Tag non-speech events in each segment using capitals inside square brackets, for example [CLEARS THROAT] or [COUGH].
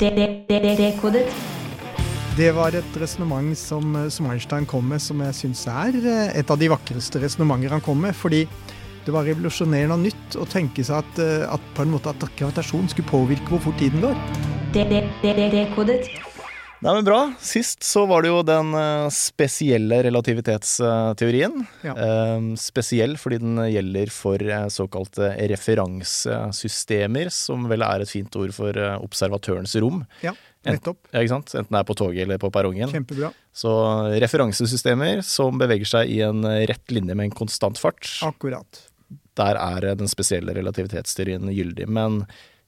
Dekodet. Det var et resonnement som, som Einstein kom med, som jeg syns er eh, et av de vakreste resonnementer han kom med. Fordi det var revolusjonerende og nytt å tenke seg at, eh, at på en måte at gravitasjon skulle påvirke hvor fort tiden går. Dekodet. Nei, men Bra. Sist så var det jo den eh, spesielle relativitetsteorien. Ja. Eh, spesiell fordi den gjelder for eh, såkalte referansesystemer, som vel er et fint ord for eh, observatørens rom. Ja, nettopp. Ja, ikke sant? Enten det er på toget eller på perrongen. Kjempebra. Så referansesystemer som beveger seg i en rett linje med en konstant fart, Akkurat. der er den spesielle relativitetsteorien gyldig. Men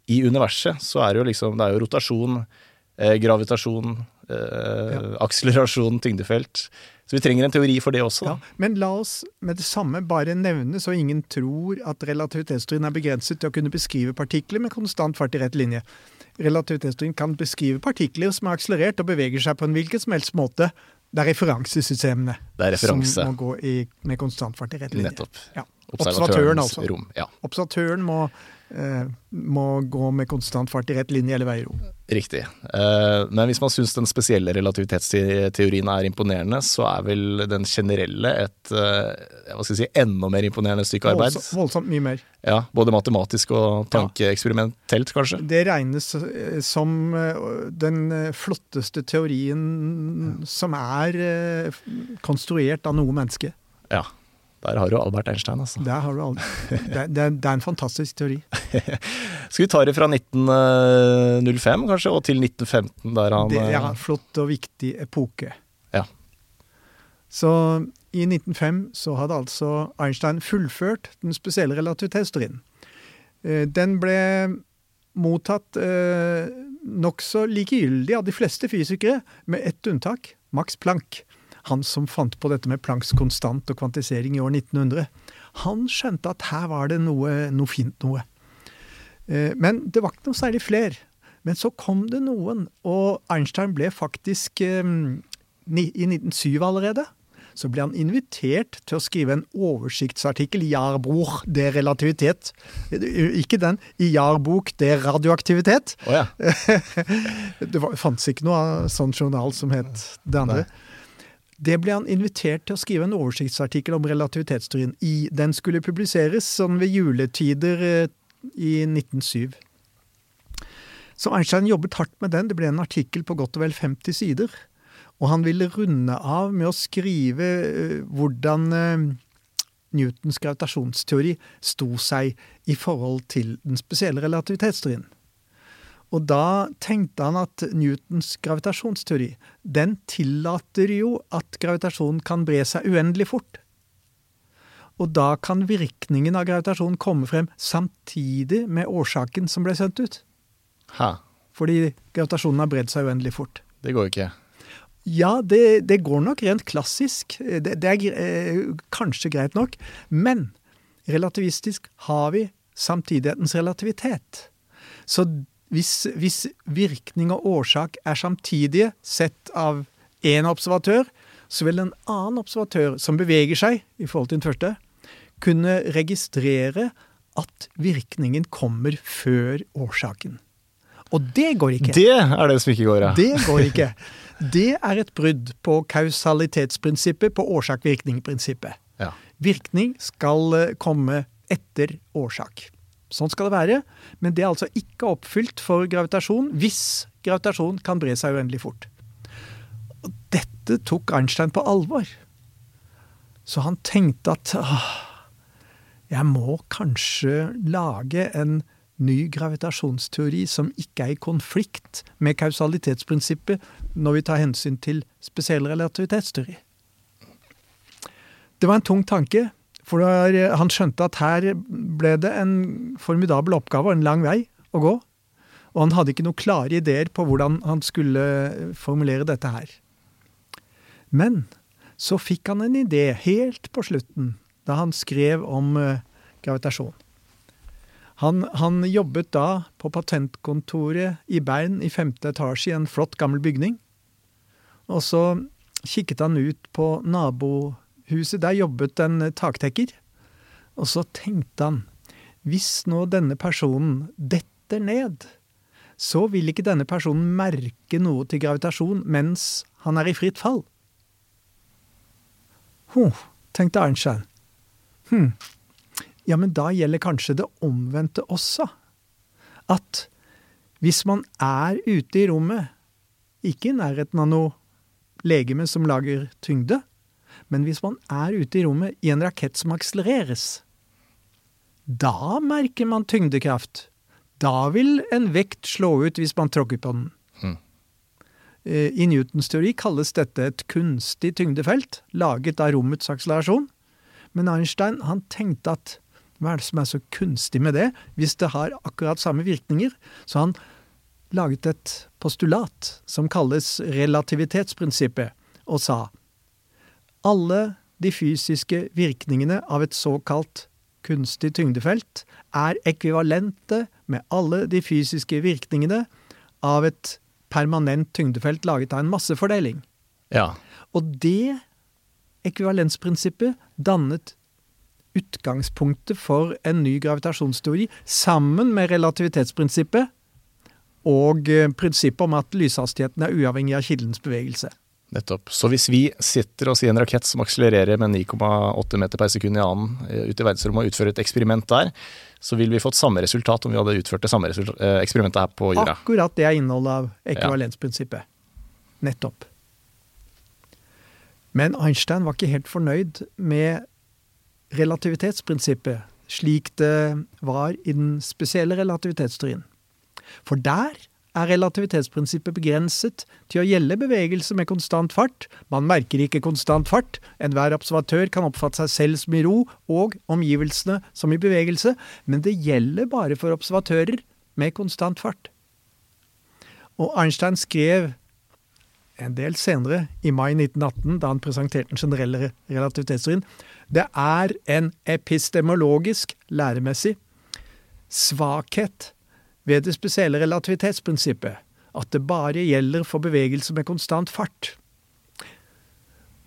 i universet så er det jo liksom Det er jo rotasjon, eh, gravitasjon, eh, akselerasjon, tyngdefelt. Så vi trenger en teori for det også. Ja. Men la oss med det samme bare nevne, så ingen tror at relativitetsteorien er begrenset til å kunne beskrive partikler med konstant fart i rett linje. Relativitetsteorien kan beskrive partikler som er akselerert og beveger seg på en hvilken som helst måte. Det er referansesystemene Det er referanse. som må gå i, med konstant fart i rett linje. Nettopp. Ja. Observatøren, altså. rom. Ja, Observatøren må, må gå med konstant fart i rett linje eller vei i ro. riktig. Eh, men hvis man syns den spesielle relativitetsteorien er imponerende, så er vel den generelle et eh, si, enda mer imponerende stykke arbeid. Voldsomt, voldsomt mye mer. Ja, Både matematisk og tankeeksperimentelt, kanskje. Det regnes eh, som eh, den eh, flotteste teorien som er eh, konstruert av noe menneske. Ja. Der har du Albert Einstein, altså. Der har du aldri. Det, det, det er en fantastisk teori. [LAUGHS] Skal vi ta det fra 1905 kanskje, og til 1915, der han Det er eh, en flott og viktig epoke. Ja. Så i 1905 så hadde altså Einstein fullført den spesielle relativitetsteorien. Eh, Den ble mottatt eh, nokså likegyldig av de fleste fysikere, med ett unntak, Max Planck. Han som fant på dette med Plancks konstant og kvantisering i år 1900. Han skjønte at her var det noe, noe fint noe. Eh, Men det var ikke noe særlig fler. Men så kom det noen, og Einstein ble faktisk eh, I 1907 allerede så ble han invitert til å skrive en oversiktsartikkel i Jarbuch de relativitet. Eh, Ikke den, i Jahrbuch de radioaktivitet. Oh, ja. [LAUGHS] Det fantes ikke noe sånn journal som het det andre. Det ble han invitert til å skrive en oversiktsartikkel om relativitetsteorien. I, den skulle publiseres sånn ved juletider eh, i 1907. Så Einstein jobbet hardt med den. Det ble en artikkel på godt og vel 50 sider. Og han ville runde av med å skrive eh, hvordan eh, Newtons gravitasjonsteori sto seg i forhold til den spesielle relativitetsteorien. Og da tenkte han at Newtons gravitasjonsteori, den tillater jo at gravitasjonen kan bre seg uendelig fort. Og da kan virkningen av gravitasjonen komme frem samtidig med årsaken som ble sendt ut. Ha. Fordi gravitasjonen har bredd seg uendelig fort. Det går jo ikke. Ja, det, det går nok rent klassisk. Det, det er eh, kanskje greit nok. Men relativistisk har vi samtidighetens relativitet. Så hvis, hvis virkning og årsak er samtidige, sett av én observatør, så vil en annen observatør som beveger seg i forhold til den første, kunne registrere at virkningen kommer før årsaken. Og det går ikke. Det er det som ikke går, ja. Det går ikke. [LAUGHS] Det er et brudd på kausalitetsprinsippet, på årsak-virkning-prinsippet. ja. Virkning skal eh, komme etter årsak. Sånn skal det være, men det er altså ikke oppfylt for gravitasjon hvis gravitasjon kan bre seg uendelig fort. Og dette tok Einstein på alvor. Så han tenkte at åh, jeg må kanskje lage en ny gravitasjonsteori som ikke er i konflikt med kausalitetsprinsippet når vi tar hensyn til spesiell relativitetsteori. Det var en tung tanke, for det han skjønte at her ble det en formidabel oppgave og en lang vei å gå. Og han hadde ikke noen klare ideer på hvordan han skulle formulere dette her. Men så fikk han en idé helt på slutten, da han skrev om eh, gravitasjon. Han, han jobbet da på patentkontoret i Bern i femte etasje i en flott gammel bygning. Og så kikket han ut på nabohuset. Der jobbet en taktekker. Og så tenkte han hvis nå denne personen detter ned, så vil ikke denne personen merke noe til gravitasjon mens han er i fritt fall. Ho, tenkte Einstein. Hm, ja, men da gjelder kanskje det omvendte også. At hvis man er ute i rommet, ikke i nærheten av noe legeme som lager tyngde, men hvis man er ute i rommet i en rakett som akselereres, da merker man tyngdekraft. Da vil en vekt slå ut hvis man tråkker på den. Hmm. Eh, I Newtons teori kalles dette et kunstig tyngdefelt, laget av rommets akselerasjon. Men Einstein han tenkte at hva er det som er så kunstig med det, hvis det har akkurat samme virkninger? Så han laget et postulat som kalles relativitetsprinsippet, og sa alle de fysiske virkningene av et såkalt kunstig tyngdefelt er ekvivalente med alle de fysiske virkningene av et permanent tyngdefelt laget av en massefordeling. Ja. Og det ekvivalensprinsippet dannet utgangspunktet for en ny gravitasjonsteori, sammen med relativitetsprinsippet og eh, prinsippet om at lyshastigheten er uavhengig av kildens bevegelse. Nettopp. Så hvis vi sitter oss i en rakett som akselererer med 9,8 meter per sekund i annen ut ute i verdensrommet og utfører et eksperiment der, så vil vi fått samme resultat om vi hadde utført det samme eh, eksperimentet her på jorda. Akkurat det er innholdet av ekvivalensprinsippet. Nettopp. Men Einstein var ikke helt fornøyd med relativitetsprinsippet slik det var i den spesielle relativitetsteorien. For der er relativitetsprinsippet begrenset til å gjelde bevegelse med konstant fart. Man merker ikke konstant fart. Enhver observatør kan oppfatte seg selv som i ro, og omgivelsene som i bevegelse, men det gjelder bare for observatører med konstant fart. Og Einstein skrev en del senere, i mai 1918, da han presenterte den generelle relativitetsteorien, det er en epistemologisk, læremessig, svakhet ved det spesielle relativitetsprinsippet at det bare gjelder for bevegelse med konstant fart.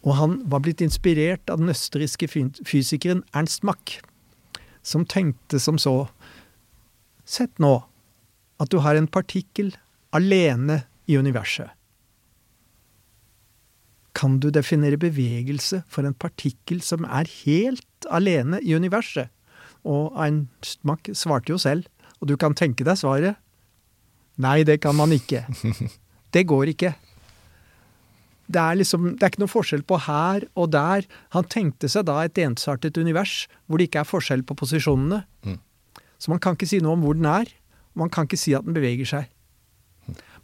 Og han var blitt inspirert av den østerrikske fysikeren Ernst Mach, som tenkte som så Sett nå at du har en partikkel alene i universet. Kan du definere bevegelse for en partikkel som er helt alene i universet? Og Ernst Mach svarte jo selv og du kan tenke deg svaret. Nei, det kan man ikke. [LAUGHS] Det går ikke. Det er liksom, det er ikke noe forskjell på her og der. Han tenkte seg da et ensartet univers hvor det ikke er forskjell på posisjonene. Mm. Så man kan ikke si noe om hvor den er. og Man kan ikke si at den beveger seg.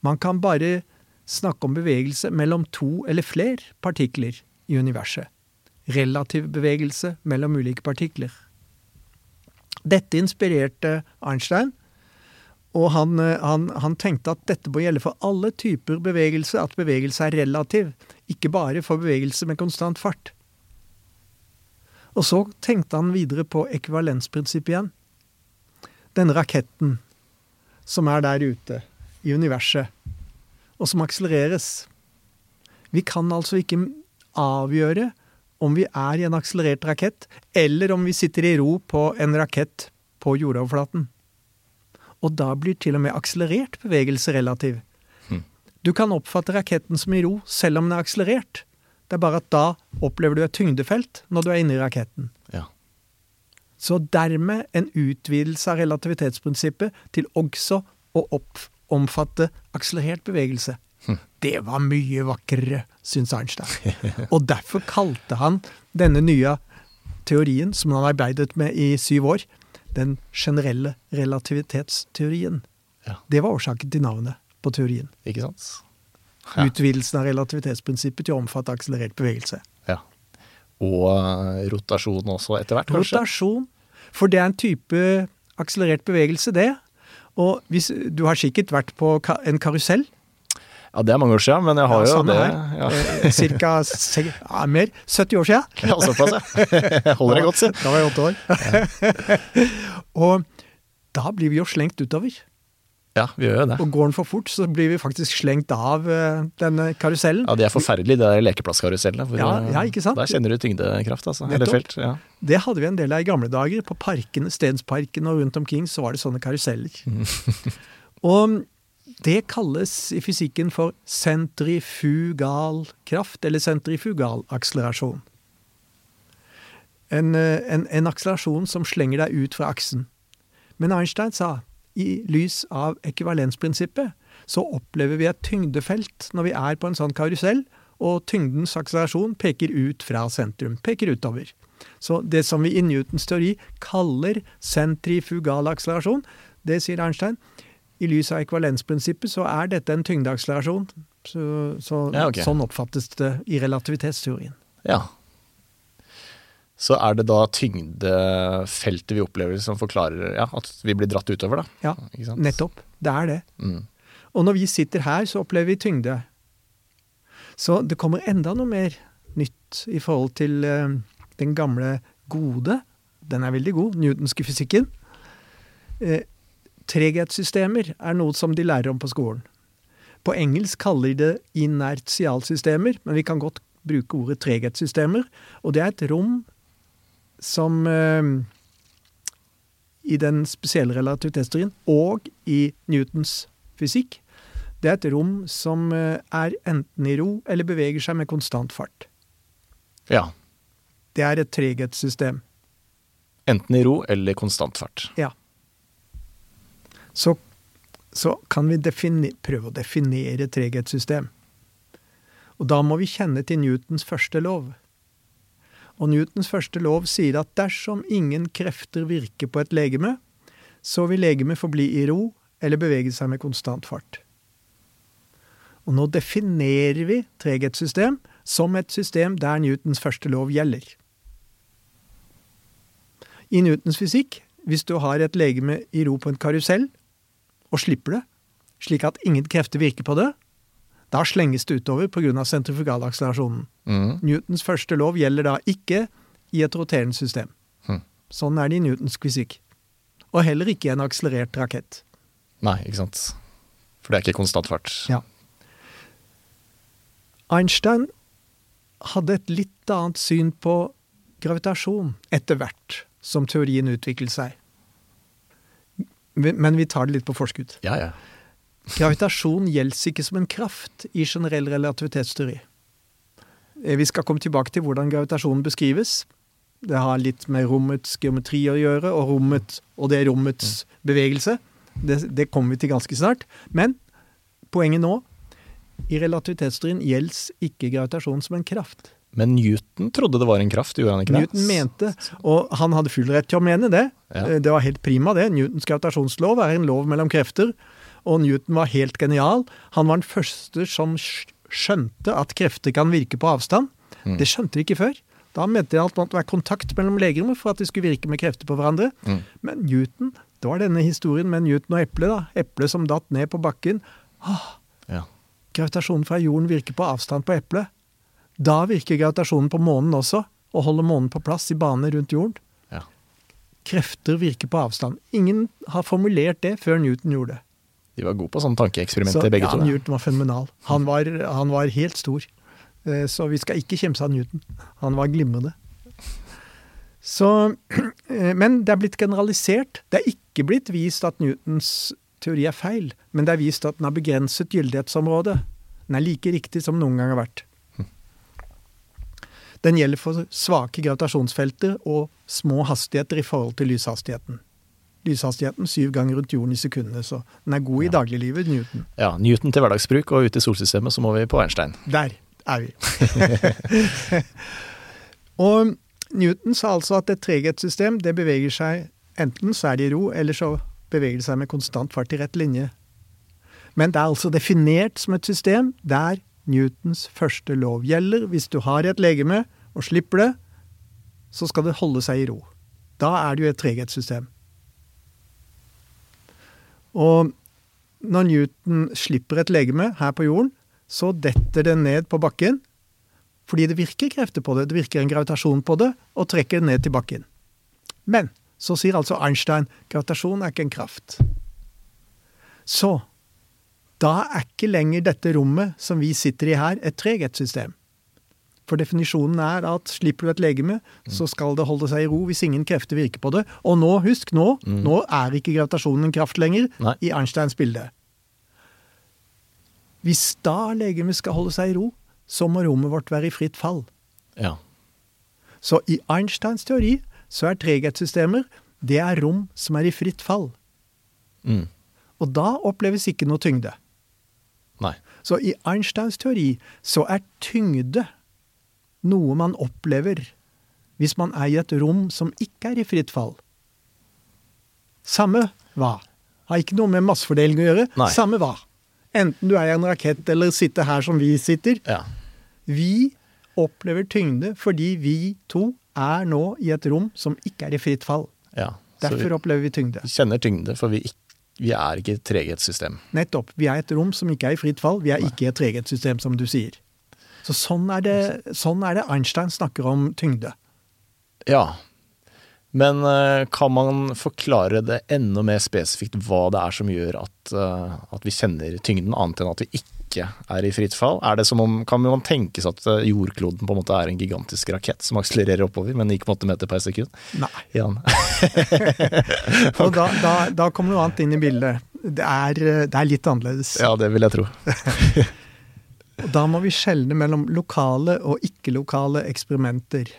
Man kan bare snakke om bevegelse mellom to eller flere partikler i universet. Relativ bevegelse mellom ulike partikler. Dette inspirerte Einstein, og han, eh, han, han, tenkte at dette må gjelde for alle typer bevegelse, at bevegelse er relativ, ikke bare for bevegelse med konstant fart. Og så tenkte han videre på ekvivalensprinsippet igjen. Denne raketten som er der ute i universet, og som akselereres. Vi kan altså ikke avgjøre om vi er i en akselerert rakett, eller om vi sitter i ro på en rakett på jordoverflaten. Og da blir til og med akselerert bevegelse relativ. Hm. Du kan oppfatte raketten som i ro selv om den er akselerert. Det er bare at da opplever du et tyngdefelt når du er inne i raketten. Ja. Så dermed en utvidelse av relativitetsprinsippet til også å omfatte akselerert bevegelse. Det var mye vakrere, syns Einstein. Og derfor kalte han denne nye teorien, som han arbeidet med i syv år, den generelle relativitetsteorien. Ja. Det var årsaken til navnet på teorien. Ikke sant? Ja. Utvidelsen av relativitetsprinsippet til å omfatte akselerert bevegelse. Ja. Og eh, rotasjon også etter hvert, kanskje? Rotasjon. For det er en type akselerert bevegelse, det. Og hvis, du har sikkert vært på en karusell. Ja, det er mange år siden, men jeg har ja, jo det. Ja. Eh, cirka [LAUGHS] ja, mer. 70 år siden. Ja, såpass, ja. [LAUGHS] Jeg holder jeg godt, si. Da var jeg åtte år. [LAUGHS] og da blir vi jo slengt utover. Ja, vi gjør jo det. Og går den for fort, så blir vi faktisk slengt av uh, denne karusellen. Ja, det er forferdelig, det der lekeplasskarusellene. Ja, ja, ikke sant? Der kjenner du tyngdekraft, altså. Eller felt. Ja. Det hadde vi en del av i gamle dager. På parkene, Stedsparken og rundt omkring så var det sånne karuseller. og Det kalles i fysikken for sentrifugal kraft, eller sentrifugal akselerasjon. En, eh, en, en akselerasjon som slenger deg ut fra aksen. Men Einstein sa i lys av ekvivalensprinsippet så opplever vi et tyngdefelt når vi er på en sånn karusell, og tyngdens akselerasjon peker ut fra sentrum, peker utover. Så det som vi i Newtons teori kaller sentrifugal akselerasjon, det sier Einstein. I lys av ekvalensprinsippet, så er dette en tyngdeakselerasjon. Så, så, Ja, okay. Sånn oppfattes det i relativitetsteorien. Ja. Så er det da tyngdefeltet vi opplever som forklarer ja, at vi blir dratt utover, da? Ja, nettopp. Det er det. Mm. Og når vi sitter her, så opplever vi tyngde. Så det kommer enda noe mer nytt i forhold til eh, den gamle gode, den er veldig god, newtonske fysikken. Treghetssystemer er noe som de lærer om på skolen. På engelsk kaller de det inertialsystemer, men vi kan godt bruke ordet treghetssystemer. Og det er et rom som eh, i den spesielle relativitetsteorien og i Newtons fysikk, det er et rom som eh, er enten i ro eller beveger seg med konstant fart. Ja. Det er et treghetssystem. Enten i ro eller konstant fart. Ja. Så, så kan vi prøve å definere treghetssystem. Og da må vi kjenne til Newtons første lov. Og Newtons første lov sier at dersom ingen krefter virker på et legeme, så vil legemet forbli i ro eller bevege seg med konstant fart. Og nå definerer vi treghetssystem som et system der Newtons første lov gjelder. I Newtons fysikk, hvis du har et legeme i ro på en karusell, og slipper det, slik at ingen krefter virker på det, da slenges det utover pga. sentrifugalakselerasjonen. Mm. Newtons første lov gjelder da ikke i et roterende system. Mm. Sånn er det i Newtons fysikk. Og heller ikke i en akselerert rakett. Nei, ikke sant. For det er ikke konstant fart. Ja. Einstein hadde et litt annet syn på gravitasjon etter hvert som teorien utviklet seg. Men vi tar det litt på forskudd. Ja, ja. Gravitasjon gjelder ikke som en kraft i generell relativitetsteori. Eh, Vi skal komme tilbake til hvordan gravitasjonen beskrives. Det har litt med rommets geometri å gjøre, og, rommet, og det rommets bevegelse. Det, det kommer vi til ganske snart. Men poenget nå i relativitetsteorien gjelder ikke gravitasjon som en kraft. Men Newton trodde det var en kraft, gjorde han ikke det? Newton mente, og han hadde full rett til å mene det. Ja. Eh, Det var helt prima, det. Newtons gravitasjonslov er en lov mellom krefter, og Newton var helt genial. Han var den første som skjønte at krefter kan virke på avstand. Mm. Det skjønte de ikke før. Da mente de at det måtte være kontakt mellom legemer for at de skulle virke med krefter på hverandre. Mm. Men Newton, det var denne historien med Newton og eplet, da. Eplet som datt ned på bakken. Ja. Gravitasjonen fra jorden virker på avstand på eplet. Da virker gravitasjonen på månen også, og holder månen på plass i bane rundt jorden. Ja. Krefter virker på avstand. Ingen har formulert det før Newton gjorde det. De var gode på sånne tankeeksperimenter, Så, begge ja, to. Newton var fenomenal. Han var, han var helt stor. Eh, Så vi skal ikke kimse av Newton. Han var glimrende. Så, [CLEARS THROAT] eh, men det er blitt generalisert. Det er ikke blitt vist at Newtons teori er feil, men det er vist at den har begrenset gyldighetsområde. Den er like riktig som den noen gang har vært. Den gjelder for svake gravitasjonsfelter og små hastigheter i forhold til lyshastigheten. Lyshastigheten syv ganger rundt jorden i sekundene, så den er god i dagliglivet, Newton. Ja, Newton til hverdagsbruk, og ute i solsystemet så må vi på Einstein. Der er vi. [LAUGHS] og Newton sa altså at et treghetssystem det beveger seg enten så er det i ro, eller så beveger det seg med konstant fart i rett linje. Men det er altså definert som et system der Newtons første lov gjelder. Hvis du har et legeme og slipper det, så skal det holde seg i ro. Da er det jo et treghetssystem. Og når Newton slipper et legeme her på jorden, så detter det ned på bakken, fordi det virker krefter på det. Det virker en gravitasjon på det, og trekker det ned til bakken. Men så sier altså Einstein gravitasjon er ikke en kraft. Så da er ikke lenger dette rommet som vi sitter i her, et treghetssystem. For definisjonen er at slipper du et legeme, så skal det holde seg i ro hvis ingen krefter virker på det. Og nå, husk nå, nå er ikke gravitasjonen en kraft lenger Nei. i Einsteins bilde. Hvis da legemet skal holde seg i ro, så må rommet vårt være i fritt fall. Ja. Så i Einsteins teori så er treghetssystemer det er rom som er i fritt fall. Mm. Og da oppleves ikke noe tyngde. Nei. Så i Einsteins teori så er tyngde noe man opplever hvis man er i et rom som ikke er i fritt fall. Samme hva. Har ikke noe med massefordeling å gjøre. Nei. Samme hva. Enten du er i en rakett eller sitter her som vi sitter. Ja. Vi opplever tyngde fordi vi to er nå i et rom som ikke er i fritt fall. ja. Derfor opplever vi tyngde. Vi kjenner tyngde, for vi, vi er ikke et treghetssystem. Nettopp. Vi er et rom som ikke er i fritt fall. Vi er ikke i et treghetssystem, som du sier. Så sånn er, det, sånn er det Einstein snakker om tyngde. Ja. Men eh, kan man forklare det enda mer spesifikt hva det er som gjør at, eh, at vi kjenner tyngden, annet enn at vi ikke er i fritt fall? Er det som om, kan man tenke seg at eh, jordkloden på en måte er en gigantisk rakett som akselererer oppover, på åtte meter per sekund? Nei. Ja. [LAUGHS] [LAUGHS] Og da, da, da kommer noe annet inn i bildet. Det er, det er litt annerledes. Ja, det vil jeg tro. [LAUGHS] Og da må vi skjelne mellom lokale og ikke-lokale eksperimenter.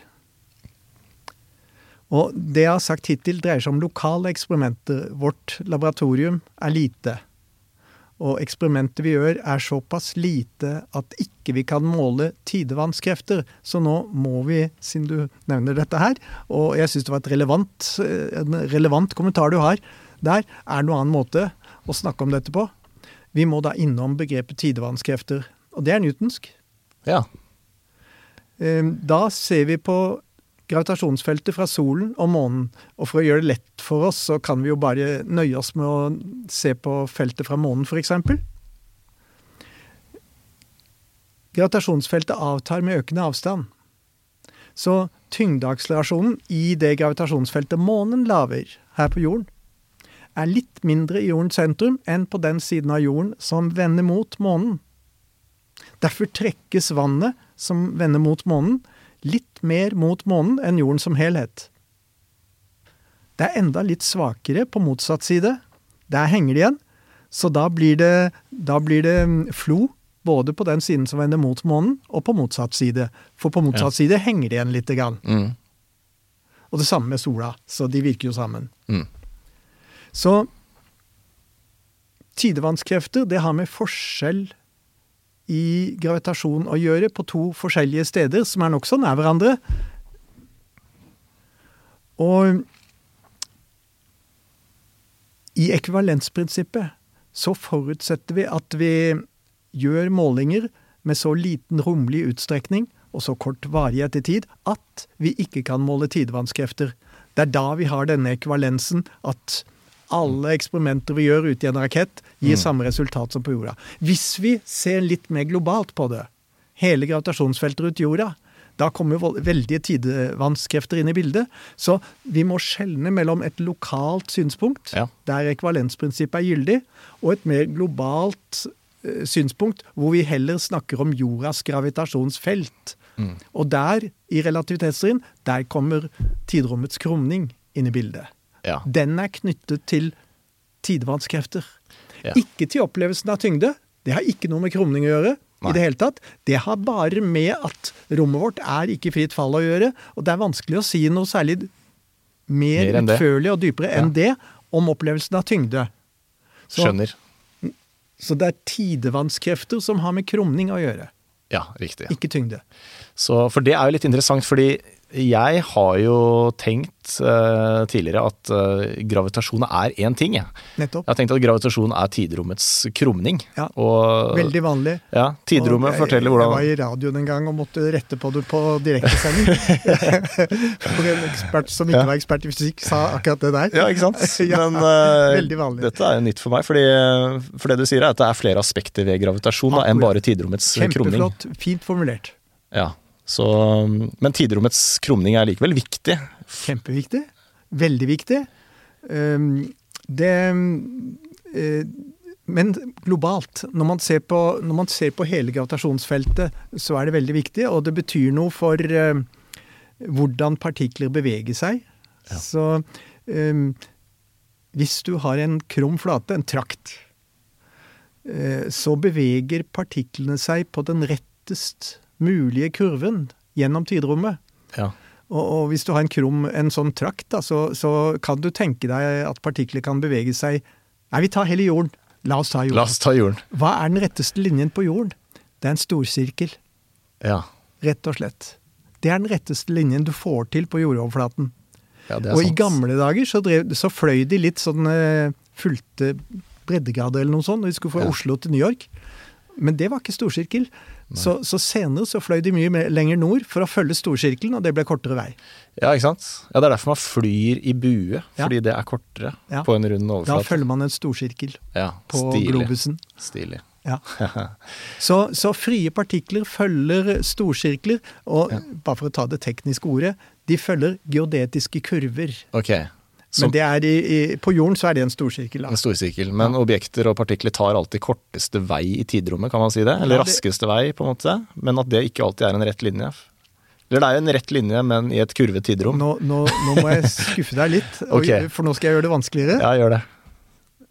Og det jeg har sagt hittil, dreier seg om lokale eksperimenter. Vårt laboratorium er lite. Og eksperimentet vi gjør, er såpass lite at ikke vi kan måle tidevannskrefter. Så nå må vi, siden du nevner dette her, og jeg syns det var et relevant, en relevant kommentar du har der, er noen annen måte å snakke om dette på. Vi må da innom begrepet tidevannskrefter. Og det er newtonsk. Ja. Eh, Da ser vi på gravitasjonsfeltet fra solen og månen. Og for å gjøre det lett for oss, så kan vi jo bare nøye oss med å se på feltet fra månen, f.eks. Gravitasjonsfeltet avtar med økende avstand. Så tyngdeakselerasjonen i det gravitasjonsfeltet månen lager her på jorden, er litt mindre i jordens sentrum enn på den siden av jorden som vender mot månen. Derfor trekkes vannet som vender mot månen, litt mer mot månen enn jorden som helhet. Det er enda litt svakere på motsatt side. Der henger det igjen. Så da blir det, da blir det mm, flo både på den siden som vender mot månen, og på motsatt side. For på motsatt side henger det igjen lite grann. Mm. Og det samme med sola, så de virker jo sammen. Mm. Så tidevannskrefter, det har med forskjell i gravitasjon å gjøre på to forskjellige steder som er nokså nær hverandre. Og i ekvivalensprinsippet så forutsetter vi at vi gjør målinger med så liten romlig utstrekning og så kort varighet i tid at vi ikke kan måle tidevannskrefter. Det er da vi har denne ekvivalensen at alle eksperimenter vi gjør ute i en rakett, gir samme resultat som på jorda. Hvis vi ser litt mer globalt på det, hele gravitasjonsfeltet rundt jorda, da kommer veldige tidevannskrefter inn i bildet. Så vi må skjelne mellom et lokalt synspunkt, Ja. der ekvivalensprinsippet er gyldig, og et mer globalt eh, synspunkt, hvor vi heller snakker om jordas gravitasjonsfelt. Og der, i relativitetsteorien, der kommer tidrommets krumning inn i bildet. Ja. Den er knyttet til tidevannskrefter. Ja. Ikke til opplevelsen av tyngde. Det har ikke noe med krumning å gjøre. Nei. i det hele tatt. Det har bare med at rommet vårt er ikke fritt fall å gjøre. Og det er vanskelig å si noe særlig mer, Mer utførlig og dypere enn Ja. det om opplevelsen av tyngde. Så, Skjønner. så det er tidevannskrefter som har med krumning å gjøre, Ja, riktig. ikke tyngde. Så, for det er jo litt interessant, fordi jeg har jo tenkt uh, tidligere at uh, gravitasjon er én ting. Jeg. Nettopp. jeg har tenkt at gravitasjon er tiderommets krumning. Ja, Og Veldig vanlig. ja, tiderommet Og forteller Jeg var i radioen en gang og måtte rette på det på direktesending. [LAUGHS] For en ekspert som ikke Ja. var ekspert i fysikk, sa akkurat det der. Ja, ikke sant? [LAUGHS] Ja, Men uh, dette er jo nytt for meg, fordi, for det du sier er at det er flere aspekter ved gravitasjon da, enn bare tiderommets krumning. Kjempeflott. Fint formulert. Ja, så, men tiderommets krumning er likevel viktig. Kjempeviktig. Veldig viktig. Um, det eh, Men globalt, når man, ser på, når man ser på hele gravitasjonsfeltet, så er det veldig viktig, og det betyr noe for eh, hvordan partikler beveger seg. Ja. Så um, hvis du har en krum flate, en trakt, eh, så beveger partiklene seg på den rettest mulige kurven gjennom tidrommet. Ja. Og, og hvis du har en krum, en sånn trakt, da, så, så kan du tenke deg at partikler kan bevege seg Nei, vi tar hele jorden. La oss ta jorden. La oss ta jorden. Hva er den retteste linjen på jorden? Det er en storsirkel, Ja. rett og slett. Det er den retteste linjen du får til på jordoverflaten. ja det er Og i gamle dager så, drev, så fløy de litt sånn eh, fulgte breddegrader eller noe sånt når de skulle fra Ja. Oslo til New York. Men det var ikke storsirkel. Så, så senere så fløy de mye mer, lenger nord for å følge storsirkelen, og det ble kortere vei. Ja, ikke sant? Ja, Det er derfor man flyr i bue, Ja. fordi det er kortere Ja. på en rund Da følger man en storsirkel ja, på globusen. Stilig. Ja. [LAUGHS] Så, så frie partikler følger storsirkler, og Ja. bare for å ta det tekniske ordet, de følger geodetiske kurver. Ok. Så Men det er i, i, på jorden så er det en storsirkel. Da. en storsirkel. Men objekter og partikler tar alltid korteste vei i tidrommet, kan man si det? Eller Ja, det- raskeste vei, på en måte. Men at det ikke alltid er en rett linje. Eller det er jo en rett linje, men i et kurvet tidrom. Nå, nå, nå må jeg skuffe deg litt, [LAUGHS] og, for nå skal jeg gjøre det vanskeligere. Ja, gjør det.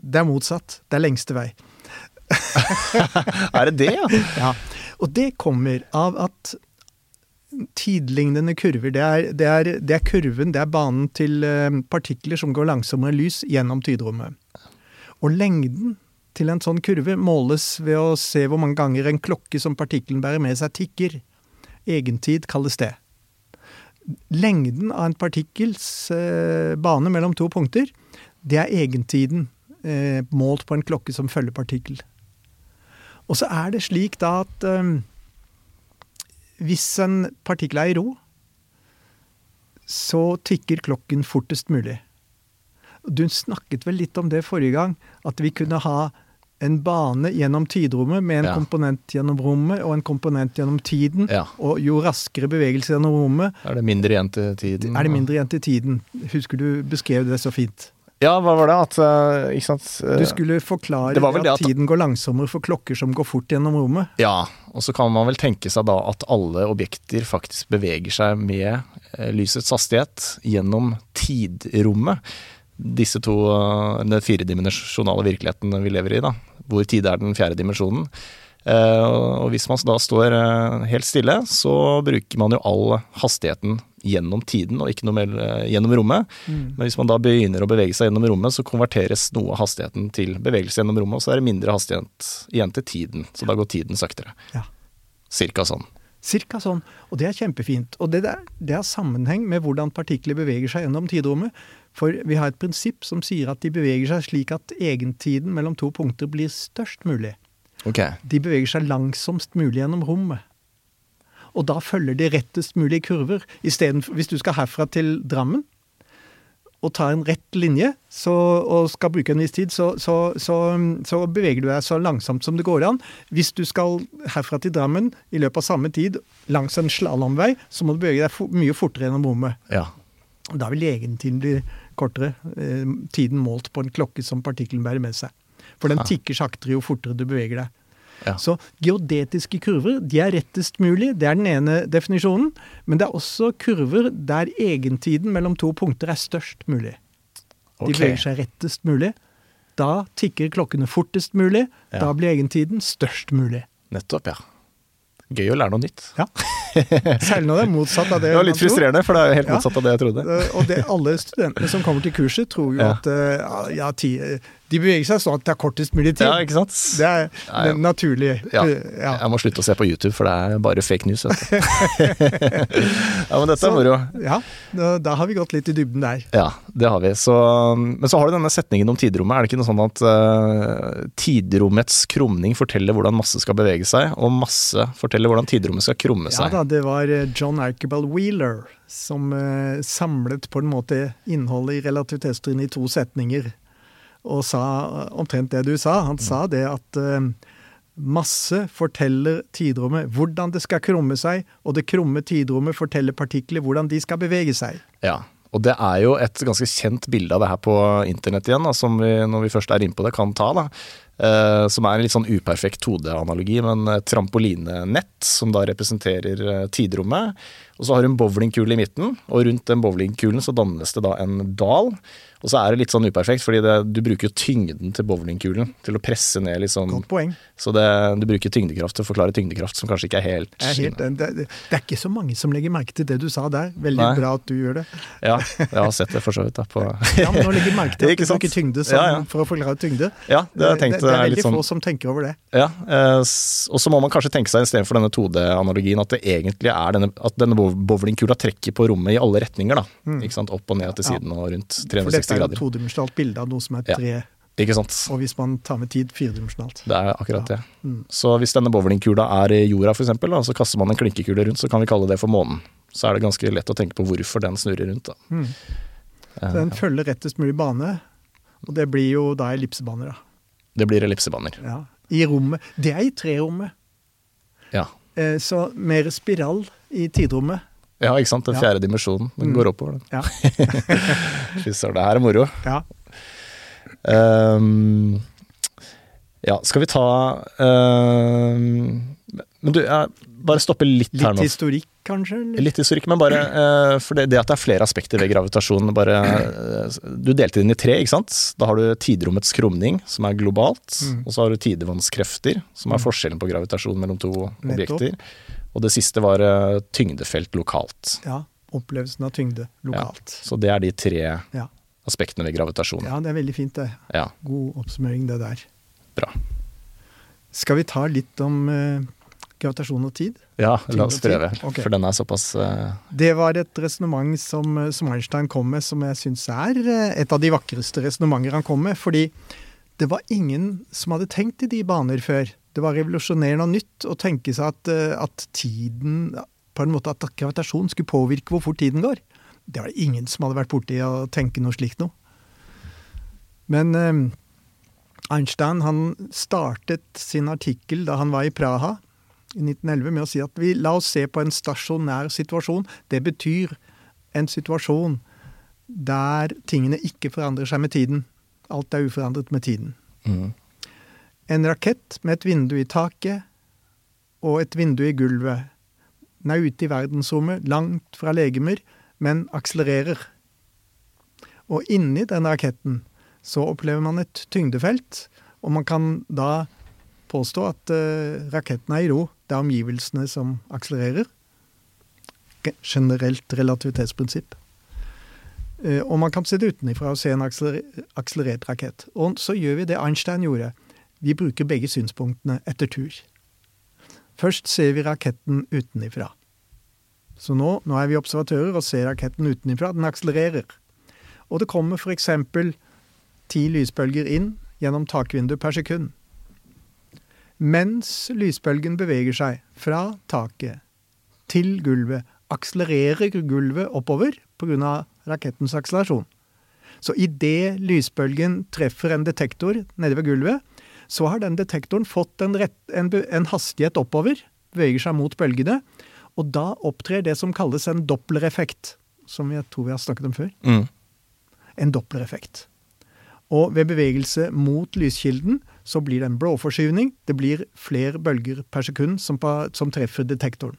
Det er motsatt. Det er lengste vei. [LAUGHS] Er det det, ja? [LAUGHS] Ja. Og det kommer av at tidlignende kurver, det er, det er, det er kurven, det er banen til eh, partikler som går langsommere lys gjennom tidrommet. Og lengden til en sånn kurve måles ved å se hvor mange ganger en klokke som partikkelen bærer med seg, tikker. Egentid kalles det. Lengden av en partikkels eh, bane mellom to punkter, det er egentiden eh, målt på en klokke som følger partikkel. Og så er det slik da at eh, hvis en partikkel er i ro, så tikker klokken fortest mulig. Du snakket vel litt om det forrige gang, at vi kunne ha en bane gjennom tidrommet med en Ja. komponent gjennom rommet og en komponent gjennom tiden. Ja. Og jo raskere bevegelse gjennom rommet, Er det mindre igjen til tiden? er det mindre igjen til tiden. Husker du beskrev det så fint? Ja, hva var det? At eh, Ikke sant? Eh, Du skulle forklare at, at- tiden går langsommere for klokker som går fort gjennom rommet. Ja, og så kan man vel tenke seg da at alle objekter faktisk beveger seg med eh, lysets hastighet gjennom tidrommet. Disse to, eh, den firedimensjonale virkeligheten vi lever i, da, hvor tid er den fjerde dimensjonen. Eh, og hvis man da står eh, helt stille, så bruker man jo all hastigheten gjennom tiden, og ikke noe mer eh, gjennom rommet. Men hvis man da begynner å bevege seg gjennom rommet, så konverteres noe av hastigheten til bevegelse gjennom rommet, og så er det mindre hastighet igjen til tiden. Så da går tiden saktere. Ja. Cirka sånn. Cirka sånn. Og det er kjempefint. Og det, der, det har sammenheng med hvordan partikler beveger seg gjennom tidrommet. For vi har et prinsipp som sier at de beveger seg slik at egentiden mellom to punkter blir størst mulig. Ok. De beveger seg langsomst mulig gjennom rommet. Og da følger de rettest mulig kurver. Istedenfor Hvis du skal herfra til Drammen og tar en rett linje så, og skal bruke en viss tid, så, så, så, så beveger du deg så langsomt som det går an. Hvis du skal herfra til Drammen i løpet av samme tid langs en slalåmvei, så må du bevege deg for, mye fortere gjennom rommet. Ja. Da vil egentiden bli kortere. Eh, tiden målt på en klokke som partikkelen bærer med seg. For den Ah. tikker saktere jo fortere du beveger deg. Ja. Så geodetiske kurver de er rettest mulig, det er den ene definisjonen. Men det er også kurver der egentiden mellom to punkter er størst mulig. De okay. beveger seg rettest mulig. Da tikker klokkene fortest mulig. Ja. Da blir egentiden størst mulig. Nettopp, ja. Gøy å lære noe nytt. Ja. [LAUGHS] [LAUGHS] Særlig når det er motsatt av det. Det var litt tror. frustrerende, for det er jo helt Ja. motsatt av det jeg trodde. Eh, Og det, alle studentene som kommer til kurset, tror jo Ja. at eh, ja, ti, de beveger seg sånn at det er kortest mulig tid. Ja, ikke sant? Det er Ja, ja. naturlig. Ja. Ja. Jeg må slutte å se på YouTube, for det er bare fake news. [LAUGHS] Ja, men dette Så- er moro. Ja, da, da har vi gått litt i dybden der. Ja, det har vi. Så, men så har du denne setningen om tidrommet. Er det ikke noe sånn at uh, tidrommets krumning forteller hvordan masse skal bevege seg, og masse forteller hvordan tidrommet skal krumme Ja seg? da, det var eh, John Archibald Wheeler som eh, samlet på en måte innholdet i relativitetsteorien i to setninger, og sa eh, omtrent det du sa. Han sa det at eh, masse forteller tidrommet hvordan det skal krumme seg, og det krumme tidrommet forteller partikler hvordan de skal bevege seg. Ja. Og det er jo et ganske kjent bilde av det her på internett igjen, da, som vi, når vi først er inne på det, kan ta. da. Eh, som er en litt sånn uperfekt 2D-analogi, men eh, trampolinenett, som da representerer eh, tidrommet. Og så har du en bowlingkule i midten, og rundt den bowlingkulen så dannes det da en dal. Og så er det litt sånn uperfekt, fordi det, du bruker jo tyngden til bowlingkulen til å presse ned litt sånn. Godt poeng. Så det, du bruker tyngdekraft til å forklare tyngdekraft, som kanskje ikke er helt, er helt, det, det, er ikke så mange som legger merke til det du sa der. Veldig Nei. bra at du gjør det. Ja, jeg har sett det for så vidt. da på [LAUGHS] Ja, men nå legger merke til at du bruker tyngde som, Ja, ja. for å forklare tyngde. Ja, det har jeg tenkt det, det er veldig sånn få som tenker over det. Ja, eh, og så må man kanskje tenke seg istedenfor denne 2D-analogien at det egentlig er denne, at denne bowlingkula trekker på rommet i alle retninger. da. Ikke sant? Opp og ned til siden Ja. og rundt 360 grader. For dette er et todimensjonalt bilde av noe som er Ja. tre, Ikke sant? og hvis man tar med tid, firedimensjonalt. Det er akkurat det. Mm. Så hvis denne bowlingkula er i jorda f.eks., så kaster man en klinkekule rundt, så kan vi kalle det for månen. Så er det ganske lett å tenke på hvorfor den snurrer rundt. da. Mm. Eh, Så den følger rettest mulig bane, og det blir jo da ellipsebaner. da. Det blir ellipsebaner. Ja. I rommet. Det er i trerommet. Ja. Eh, Så mer spiral i tidrommet. ja, ikke sant. Den Ja. fjerde dimensjonen. Den Mm. går oppover. den. Ja. [LAUGHS] Fy søren, det her er moro. ja. Um, ja, skal vi ta ehm, Men du, jeg bare stopper litt, her nå. Litt historikk, kanskje? eller? Litt historikk, men bare uh, For det, det at det er flere aspekter ved gravitasjon bare, uh, Du delte det inn i tre, ikke sant? Da har du tidrommets krumning, som er globalt. Mm. Og så har du tidevannskrefter, som er Mm. forskjellen på gravitasjon mellom to Nettopp. objekter. Og det siste var uh, tyngdefelt lokalt. Ja. Opplevelsen av tyngde lokalt. Så det er de tre Ja. aspektene ved gravitasjon. Ja, det er veldig fint, det. Ja, God oppsummering, det der. bra. Skal vi ta litt om gravitasjon og tid? Ja, la oss prøve. okay. For den er såpass uh... Det var et resonnement som, som Einstein kom med, som jeg syns er eh, et av de vakreste resonnementer han kom med. Fordi det var ingen som hadde tenkt i de baner før. Det var revolusjonerende og nytt å tenke seg at, eh, at tiden På en måte at gravitasjon skulle påvirke hvor fort tiden går. Det var det ingen som hadde vært borti å tenke noe slikt noe. Men eh, Einstein han startet sin artikkel da han var i Praha i 1911 med å si at vi la oss se på en stasjonær situasjon. Det betyr en situasjon der tingene ikke forandrer seg med tiden. Alt er uforandret med tiden. mm. En rakett med et vindu i taket og et vindu i gulvet. Den er ute i verdensrommet, langt fra legemer, men akselererer. Og inni den raketten så opplever man et tyngdefelt, og man kan da påstå at uh, raketten er i ro. Det er omgivelsene som akselererer. Generelt relativitetsprinsipp. Eh, og man kan se det utenfra og se en akselerert rakett. Og så gjør vi det Einstein gjorde. Vi bruker begge synspunktene etter tur. Først ser vi raketten utenifra. Så nå, nå er vi observatører og ser raketten utenifra. Den akselererer. Og det kommer f.eks. ti lysbølger inn gjennom takvinduet per sekund. Mens lysbølgen beveger seg fra taket til gulvet, akselererer gulvet oppover pga. rakettens akselerasjon. Så idet lysbølgen treffer en detektor nede ved gulvet, så har den detektoren fått en, rett, en, en hastighet oppover, beveger seg mot bølgene, og da opptrer det som kalles en dopplereffekt, som jeg tror vi har snakket om før. Mm. En dopplereffekt. Og ved bevegelse mot lyskilden så blir det en blåforskyvning. Det blir flere bølger per sekund som, som treffer detektoren.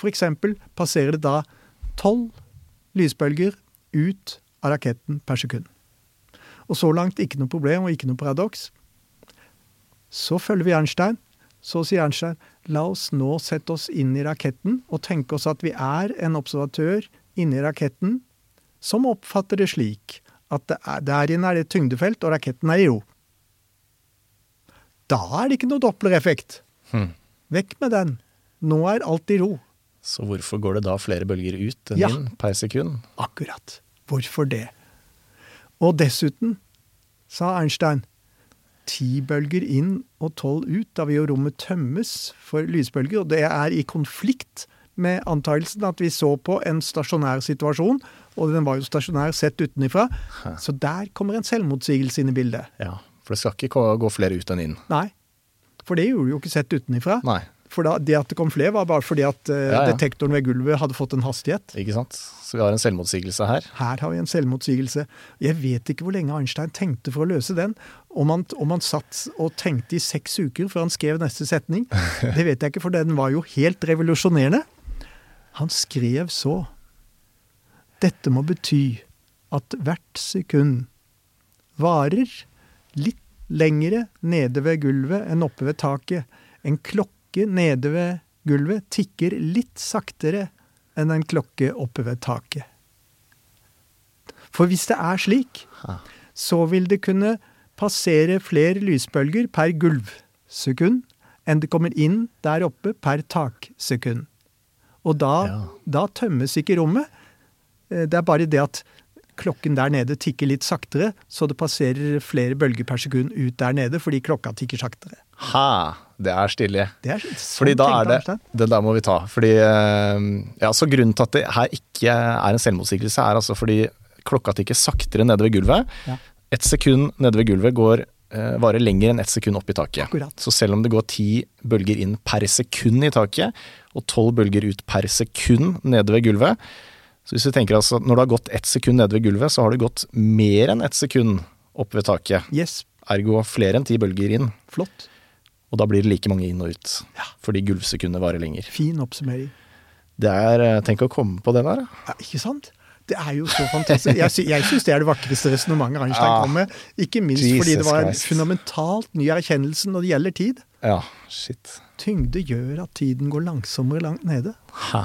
Eksempel passerer det da tolv lysbølger ut av raketten per sekund. Og så langt ikke noe problem og ikke noe paradoks. Så følger vi Ernstein. Så sier Ernstein la oss nå sette oss inn i raketten og tenke oss at vi er en observatør inni raketten som oppfatter det slik at det er, der inne er det tyngdefelt, og raketten er i ro. Da er det ikke noe dopplereffekt. Hmm. Vekk med den. Nå er alt i ro. Så hvorfor går det da flere bølger ut enn Ja. inn per sekund? Akkurat. Hvorfor det? Og dessuten, sa Einstein, ti bølger inn og tolv ut, da vil jo rommet tømmes for lysbølger, og det er i konflikt med antakelsen at vi så på en stasjonær situasjon, og den var jo stasjonær sett utenifra, så der kommer en selvmotsigelse inn i bildet. Ja, for det skal ikke gå flere ut enn inn. Nei, for det gjorde vi jo ikke sett utenifra. Nei. For da, det at det kom flere, var bare fordi at uh, Ja, ja. detektoren ved gulvet hadde fått en hastighet. Ikke sant? Så vi har en selvmotsigelse her. Her har vi en selvmotsigelse. Jeg vet ikke hvor lenge Einstein tenkte for å løse den. Om han, om han satt og tenkte i seks uker før han skrev neste setning, [LAUGHS] det vet jeg ikke, for den var jo helt revolusjonerende. Han skrev så Dette må bety at hvert sekund varer litt lengre nede ved gulvet enn oppe ved taket. En klokke nede ved gulvet tikker litt saktere enn en klokke oppe ved taket. For hvis det er slik, så vil det kunne passere flere lysbølger per gulvsekund enn det kommer inn der oppe per taksekund. Og da, Ja. da tømmes ikke rommet. Eh, Det er bare det at klokken der nede tikker litt saktere, så det passerer flere bølger per sekund ut der nede fordi klokka tikker saktere. Ha! Det er stilig. Det er sånn Fordi da er det det der må vi ta. Fordi eh, Ja, så grunnen til at det her ikke er en selvmotsigelse, er altså fordi klokka tikker saktere nede ved gulvet. Ja. Ett sekund nede ved gulvet går eh, varer lenger enn ett sekund opp i taket. Akkurat. Så selv om det går ti bølger inn per sekund i taket, og tolv bølger ut per sekund nede ved gulvet Så hvis vi tenker altså at når det har gått ett sekund nede ved gulvet, så har det gått mer enn ett sekund opp ved taket. Yes, Ergo flere enn ti bølger inn. flott. Og da blir det like mange inn og ut. Ja. Fordi gulvsekundet varer lenger. Fin oppsummering. Det er eh, Tenk å komme på det der. Ja, ikke sant? Det er jo så fantastisk. Jeg, sy jeg syns det er det vakreste resonnementet Einstein Ja. kom med. Ikke minst Jesus fordi det var en Christ. fundamentalt ny erkjennelse når det gjelder tid. Ja, shit. Tyngde gjør at tiden går langsommere langt nede. Ha.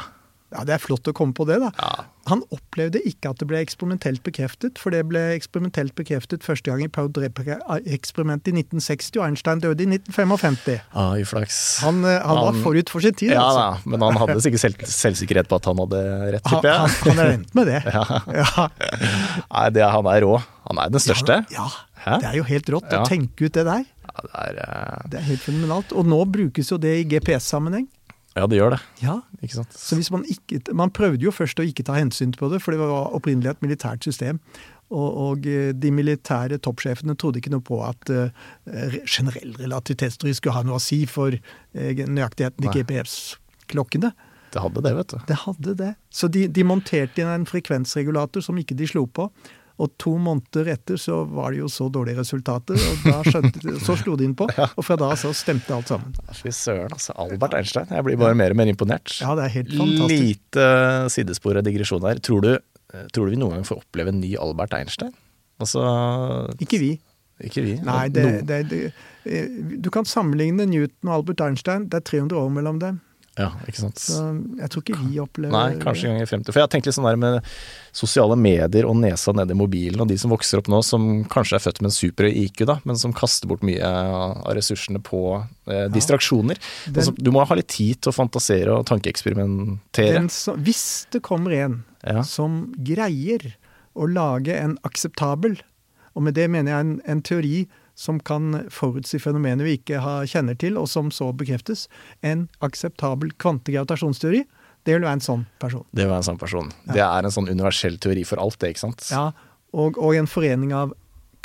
Ja, Det er flott å komme på det, da. Ja. Han opplevde ikke at det ble eksperimentelt bekreftet, for det ble eksperimentelt bekreftet første gang i Paul-eksperimentet i 1960, og Einstein døde i 1955. Ah, uflaks. Han, han, han var forut for sin tid, Ja altså. da, men han hadde sikkert selv, selvsikkerhet på at han hadde rett, tipper jeg. han, han er endt med det. [LAUGHS] Ja. Ja. Nei, det, han er rå. Han er den største. Ja, ja. det er jo helt rått Ja. å tenke ut det der. Ja, det er, uh... Det er helt fenomenalt. Og nå brukes jo det i GPS-sammenheng. Ja, det gjør det. Ja. Ikke sant. Så hvis man ikke Man prøvde jo først å ikke ta hensyn på det, for det var opprinnelig et militært system. Og, og eh, de militære toppsjefene trodde ikke noe på at uh, generell relativitetsteori skulle ha noe å si for uh, nøyaktigheten i. GPS-klokkene. Det hadde det, vet du. Det hadde det. Så de, de monterte inn en frekvensregulator som ikke de slo på. Og to måneder etter så var det jo så dårlige resultater, og da skjønte [LAUGHS] så slo de inn på. Og fra da så stemte alt sammen. Fy søren, altså. Albert Einstein. Jeg blir bare mer og mer imponert. Ja, det er helt fantastisk. Lite sidespor og digresjon her. Tror du, tror du vi noen gang får oppleve en ny Albert Einstein? Altså Ikke vi. Ikke vi. Nei, det, det, det, eh, du kan sammenligne Newton og Albert Einstein. Det er 300 år mellom dem. Ja, ikke sant. Så jeg tror ikke vi opplever Nei, kanskje en gang i fremtiden. For jeg har tenkt litt sånn der med sosiale medier og nesa nede i mobilen, og de som vokser opp nå som kanskje er født med en super IQ, da, men som kaster bort mye av ressursene på eh, distraksjoner. Den- altså, du må ha litt tid til å fantasere og tankeeksperimentere. Som, Hvis det kommer en Ja. som greier å lage en akseptabel, og med det mener jeg en, en teori som kan forutsi fenomener vi ikke har, kjenner til, og som så bekreftes, en akseptabel kvantegravitasjonsteori, det vil være en sånn person. Det var en sånn person. Det er en sånn universell teori for alt, det, ikke sant? Ja, og, og en forening av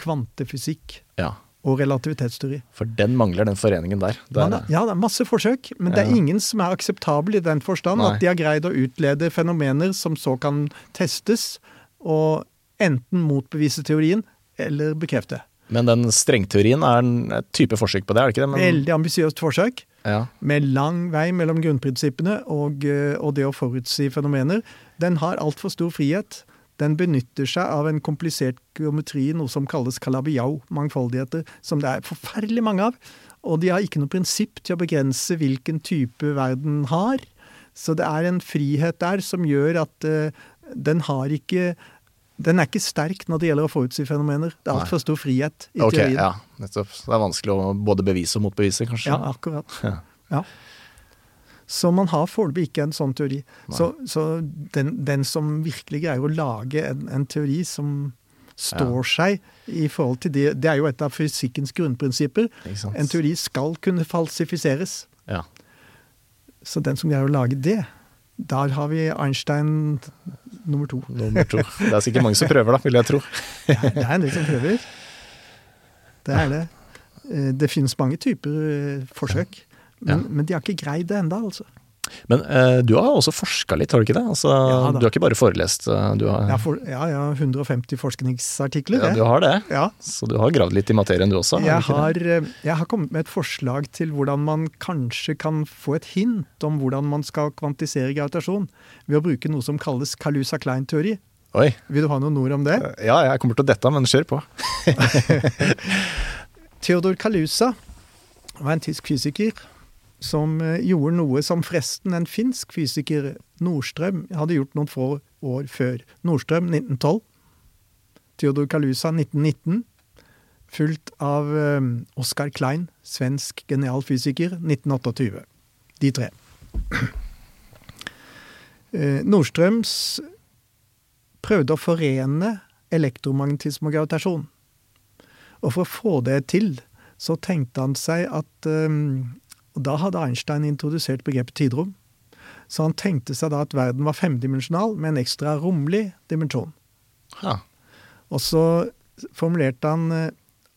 kvantefysikk Ja. og relativitetsteori. For den mangler, den foreningen der. Det er, ja, det er masse forsøk, men det er ingen som er akseptabel i den forstand Nei. at de har greid å utlede fenomener som så kan testes, og enten motbevise teorien eller bekrefte. Men den strengteorien er en type forsøk på det, er det ikke det? Men, Veldig ambisiøst forsøk, ja. med lang vei mellom grunnprinsippene og, eh, og det å forutsi fenomener. Den har altfor stor frihet. Den benytter seg av en komplisert geometri, noe som kalles kalabiau-mangfoldigheter, som det er forferdelig mange av. Og de har ikke noe prinsipp til å begrense hvilken type verden har. Så det er en frihet der som gjør at uh, den har ikke Den er ikke sterk når det gjelder å forutsi fenomener. Det er Nei. altfor stor frihet i okay, teorien. ja, nettopp. Så det er vanskelig å både bevise og motbevise, kanskje? Ja, akkurat. [LAUGHS] Ja. Ja. Så man har foreløpig ikke en sånn teori. Så, så den, den som virkelig greier å lage en, en teori som står seg i forhold til det Det er jo et av fysikkens grunnprinsipper. En teori skal kunne falsifiseres. Ja. Så den som greier å lage det, der har vi Einstein nummer to. Nummer to. Det er sikkert mange som prøver, da, vil jeg tro. [LAUGHS] Det er en del som prøver. Det er det. Eh, Det finnes mange typer eh, forsøk. Men, Ja. men de har ikke greid det enda, altså. Men eh, du har også forska litt, har du ikke det? Altså, Ja du har ikke bare forelest, eh, du har, for, ja, har 150 forskningsartikler. ja, du har det? Ja. Så du har gravd litt i materien du også? Jeg har, eh, jeg har kommet med et forslag til hvordan man kanskje kan få et hint om hvordan man skal kvantisere gravitasjon ved å bruke noe som kalles Kalusa-Klein-teori. Oi. Vil du ha noen ord om det? Ja, jeg kommer til å dette, men kjør på. [LAUGHS] Theodor Kalusa var en tysk fysiker som eh, gjorde noe som forresten en finsk fysiker, Nordstrøm, hadde gjort noen få år før. Nordstrøm 1912. Theodor Kalusa 1919. Fulgt av eh, Oskar Klein, svensk genial fysiker, 1928. De tre. [CLEARS THROAT] Eh, Nordstrøms prøvde å forene elektromagnetisme og gravitasjon. Og for å få det til, så tenkte han seg at Og da hadde Einstein introdusert begrepet tidrom. Så han tenkte seg da at verden var femdimensjonal med en ekstra romlig dimensjon. Ja. Og så formulerte han eh,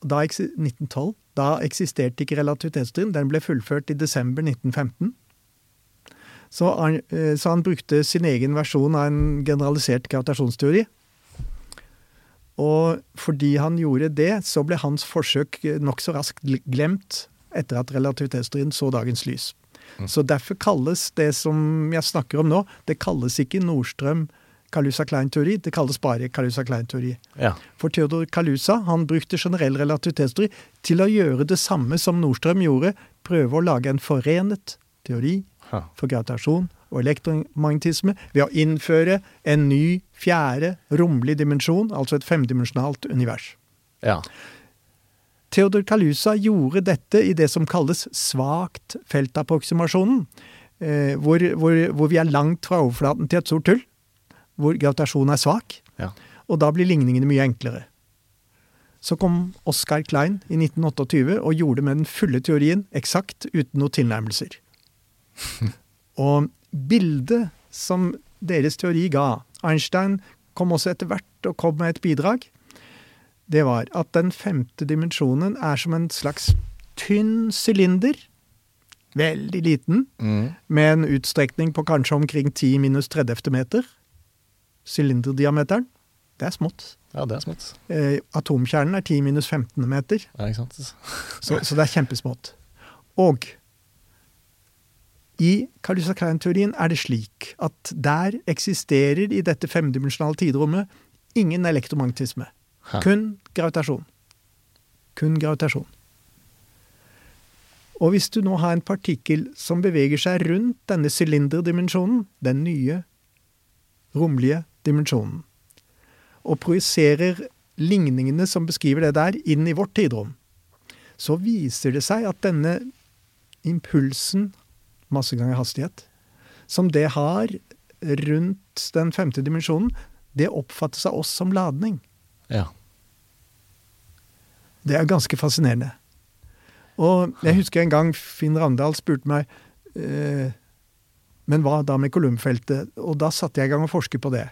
da, 1912 Da eksisterte ikke relativitetsteorien. Den ble fullført i desember 1915. Så han, eh, så han brukte sin egen versjon av en generalisert gravitasjonsteori. Og fordi han gjorde det, så ble hans forsøk nokså raskt glemt etter at relativitetsteorien så dagens lys. Så derfor kalles det som jeg snakker om nå, det kalles ikke Nordstrøm Kalusa-Klein-teori, det kalles bare Kalusa-Klein-teori. ja. For Theodor Kalusa han brukte generell relativitetsteori til å gjøre det samme som Nordstrøm gjorde, prøve å lage en forenet teori ha. for gravitasjon og elektromagnetisme ved å innføre en ny, fjerde, romlig dimensjon, altså et femdimensjonalt univers. ja. Theodor Kalusa gjorde dette i det som kalles svakt feltapproksimasjonen, eh, hvor, hvor, hvor vi er langt fra overflaten til et stort hull, hvor gravitasjonen er svak, Ja. og da blir ligningene mye enklere. Så kom Oskar Klein i 1928 og gjorde med den fulle teorien eksakt uten noen tilnærmelser. [LAUGHS] og bildet som deres teori ga Einstein kom også etter hvert og kom med et bidrag. Det var at den femte dimensjonen er som en slags tynn sylinder. Veldig liten, Mm. med en utstrekning på kanskje omkring 10 minus 30 meter. Sylinderdiameteren. Det er smått. ja, det er smått. Eh, atomkjernen er 10 minus 15 meter, Ja, ikke sant? så, så det er kjempesmått. Og i Kalusa-Klein-teorien er det slik at der eksisterer i dette femdimensjonale tidrommet ingen elektromagnetisme. Hæ. Kun gravitasjon. Kun gravitasjon. Og hvis du nå har en partikkel som beveger seg rundt denne sylinderdimensjonen, den nye, romlige dimensjonen, og projiserer ligningene som beskriver det der, inn i vårt tidrom, så viser det seg at denne impulsen, masse ganger hastighet, som det har rundt den femte dimensjonen, det oppfattes av oss som ladning. Ja. Det er ganske fascinerende. Og jeg husker en gang Finn Randal spurte meg eh, Men hva da med kolumnfeltet? Og da satte jeg i gang å forske på det.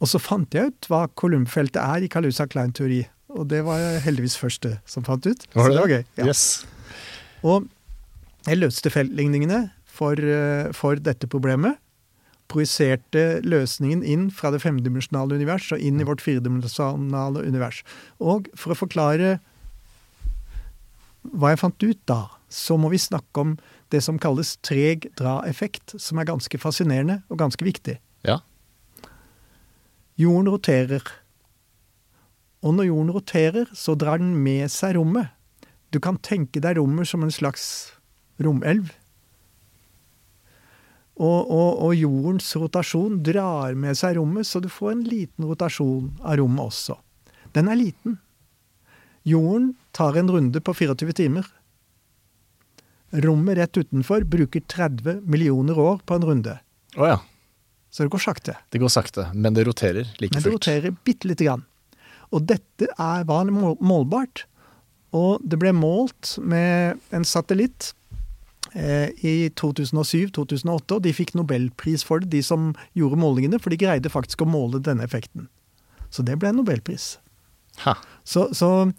Og så fant jeg ut hva kolumnfeltet er i Kalusa-Klein-teori. Og det var jeg heldigvis første som fant ut. Var så det det var gøy. Ja. Yes. Og jeg løste feltligningene for, eh, for dette problemet. Projiserte løsningen inn fra det femdimensjonale univers og inn i vårt firedimensjonale univers. Og for å forklare hva jeg fant ut da, så må vi snakke om det som kalles treg dra-effekt, som er ganske fascinerende og ganske viktig. Ja. Jorden roterer. Og når jorden roterer, så drar den med seg rommet. Du kan tenke deg rommet som en slags romelv. Og, og, og jordens rotasjon drar med seg rommet, så du får en liten rotasjon av rommet også. Den er liten. Jorden tar en runde på 24 timer. Rommet rett utenfor bruker 30 millioner år på en runde. Oh ja. Så det går sakte. Det går sakte, men det roterer like Men det roterer bitte lite grann. Og dette er, var målbart. Og det ble målt med en satellitt i 2007-2008, og de fikk nobelpris for det, de som gjorde målingene, for de greide faktisk å måle denne effekten. Så det ble en nobelpris. Ha. Så, så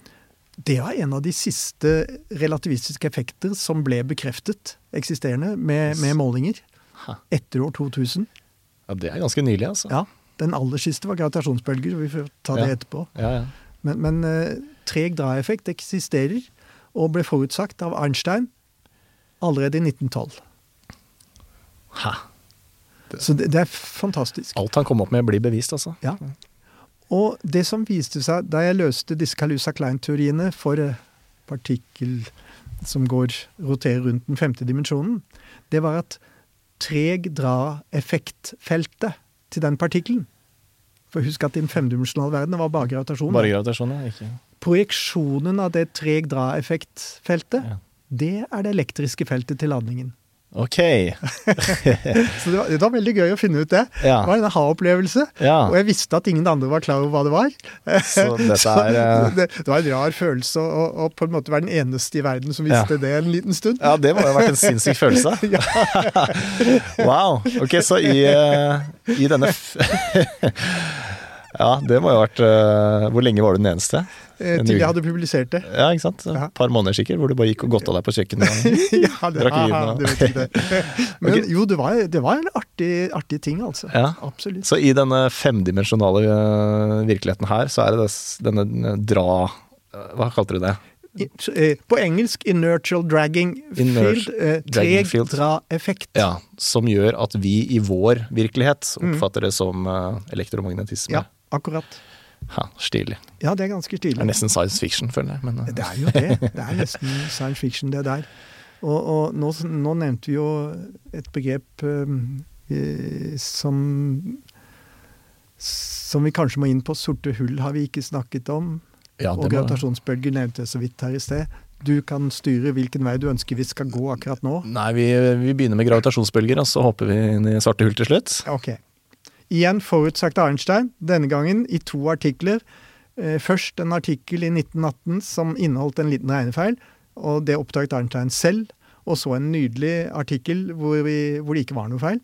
Det var en av de siste relativistiske effekter som ble bekreftet eksisterende med, med målinger Ha. etter år 2000. Ja, det er ganske nylig, altså. Ja, Den aller siste var gravitasjonsbølger, vi får ta det Ja. etterpå. Ja, ja. Men, men eh, treg draeffekt eksisterer, og ble forutsagt av Einstein allerede i 1912. Hæ. Så det, det er fantastisk. Alt han kom opp med, blir bevist, altså. Ja. Og det som viste seg da jeg løste disse Calusa-Klein-teoriene for eh, partikkel som går, roterer rundt den femte dimensjonen, det var at treg dra-effektfeltet til den partikkelen For husk at i den femdimensjonale verden var bare gravitasjon. Bare gravitasjon, ja. Ikke. Projeksjonen av det treg dra-effektfeltet, Ja. Det er det elektriske feltet til ladningen. Ok. [LAUGHS] Så det var, det var veldig gøy å finne ut det. Ja. Det var en aha-opplevelse. Ja. Og jeg visste at ingen andre var klar over hva det var. Så [LAUGHS] dette er så det, det var en rar følelse å, å på en måte være den eneste i verden som visste det en liten stund. Ja, det må jo ha vært en sinnssyk følelse. [LAUGHS] wow. Ok, så i, eh, i denne Ja, det må jo ha vært uh, Hvor lenge var du den eneste? Eh, En til jeg hadde publisert det. Ja, ikke sant? Et par måneder sikkert, hvor du bare gikk og godta deg på kjøkkenet. [LAUGHS] ja, det, [LAUGHS] Drakk vin og- det vet ikke det. [LAUGHS] Men okay. jo, det var, det var en artig, artig ting, altså. Ja. Absolutt. Så i denne femdimensjonale øh, virkeligheten her, så er det denne dra... Hva kalte du det? Eh, På engelsk inertial dragging field. eh, Treg dra-effekt. Ja, som gjør at vi i vår virkelighet Mm. oppfatter det som elektromagnetisme. Ja, akkurat. Ha, stilig. Ja, det er ganske stilig. Det er nesten science fiction, føler jeg. Men, uh. Det er jo det. [LAUGHS] Det er nesten science fiction, det der. Og, og nå, nå nevnte vi jo et begrep eh, som som vi kanskje må inn på. Sorte hull har vi ikke snakket om. ja, og gravitasjonsbølger nevnte jeg så vidt her i sted. Du kan styre hvilken vei du ønsker vi skal gå akkurat nå. nei, vi, vi begynner med gravitasjonsbølger, og så hopper vi inn i svarte hull til slutt. Ok. Igjen forutsagt av Einstein, denne gangen i to artikler. Eh, Først en artikkel i 1918 som inneholdt en liten regnefeil, og det oppdaget Einstein selv. Og så en nydelig artikkel hvor, vi, hvor det ikke var noe feil.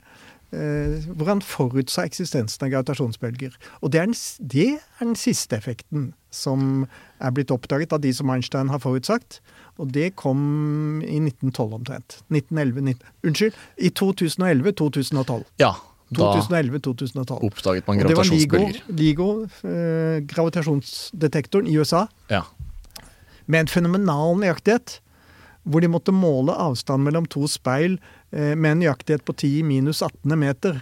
Eh, hvor han forutsa eksistensen av gravitasjonsbølger. Og det er, den, det er den siste effekten som er blitt oppdaget av de som Einstein har forutsagt. Og det kom i 1912 omtrent. 1911, 19, unnskyld, i 2011-2012. Ja, 2011-2012. oppdaget man Og det var LIGO. LIGO eh, gravitasjonsdetektoren i USA, Ja. med en fenomenal nøyaktighet. Hvor de måtte måle avstand mellom to speil eh, med en nøyaktighet på 10 minus 18 meter.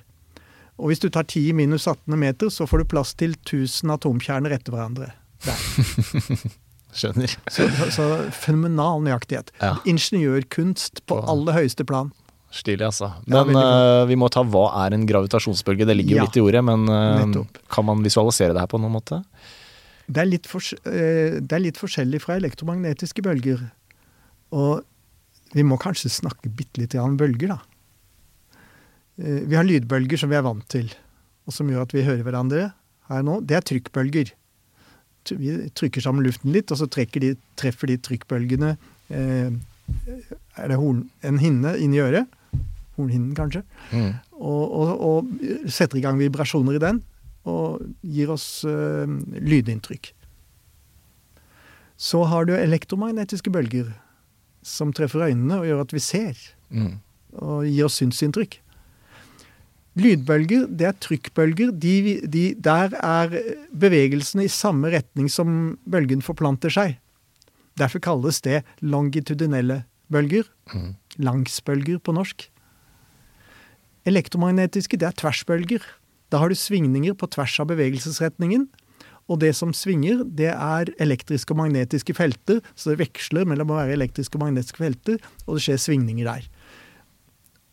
Og hvis du tar 10 minus 18 meter, så får du plass til 1000 atomkjerner etter hverandre. [LAUGHS] Skjønner. Så, så, så fenomenal nøyaktighet. Ja. Ingeniørkunst på På- aller høyeste plan. Stilig, altså. Men ja, uh, vi må ta hva er en gravitasjonsbølge? Det ligger jo Ja, litt i ordet, men uh, kan man visualisere det her på noen måte? Det er, litt for, uh, det er litt forskjellig fra elektromagnetiske bølger. Og vi må kanskje snakke bitte litt om bølger, da. Eh, Vi har lydbølger som vi er vant til, og som gjør at vi hører hverandre her nå. Det er trykkbølger. Vi trykker sammen luften litt, og så de, treffer de trykkbølgene eh, Er det horn, en hinne inni øret? Hornhinnen, kanskje? Mm. og, og, og setter i gang vibrasjoner i den, og gir oss uh, lydinntrykk. Så har du elektromagnetiske bølger, som treffer øynene og gjør at vi ser, Mm. og gir oss synsinntrykk. Lydbølger, det er trykkbølger. De, de, der er bevegelsene i samme retning som bølgen forplanter seg. Derfor kalles det longitudinelle bølger. Mm. Langsbølger på norsk. Elektromagnetiske, det er tversbølger. Da har du svingninger på tvers av bevegelsesretningen. Og det som svinger, det er elektriske og magnetiske felter. Så det veksler mellom å være elektriske og magnetiske felter, og det skjer svingninger der.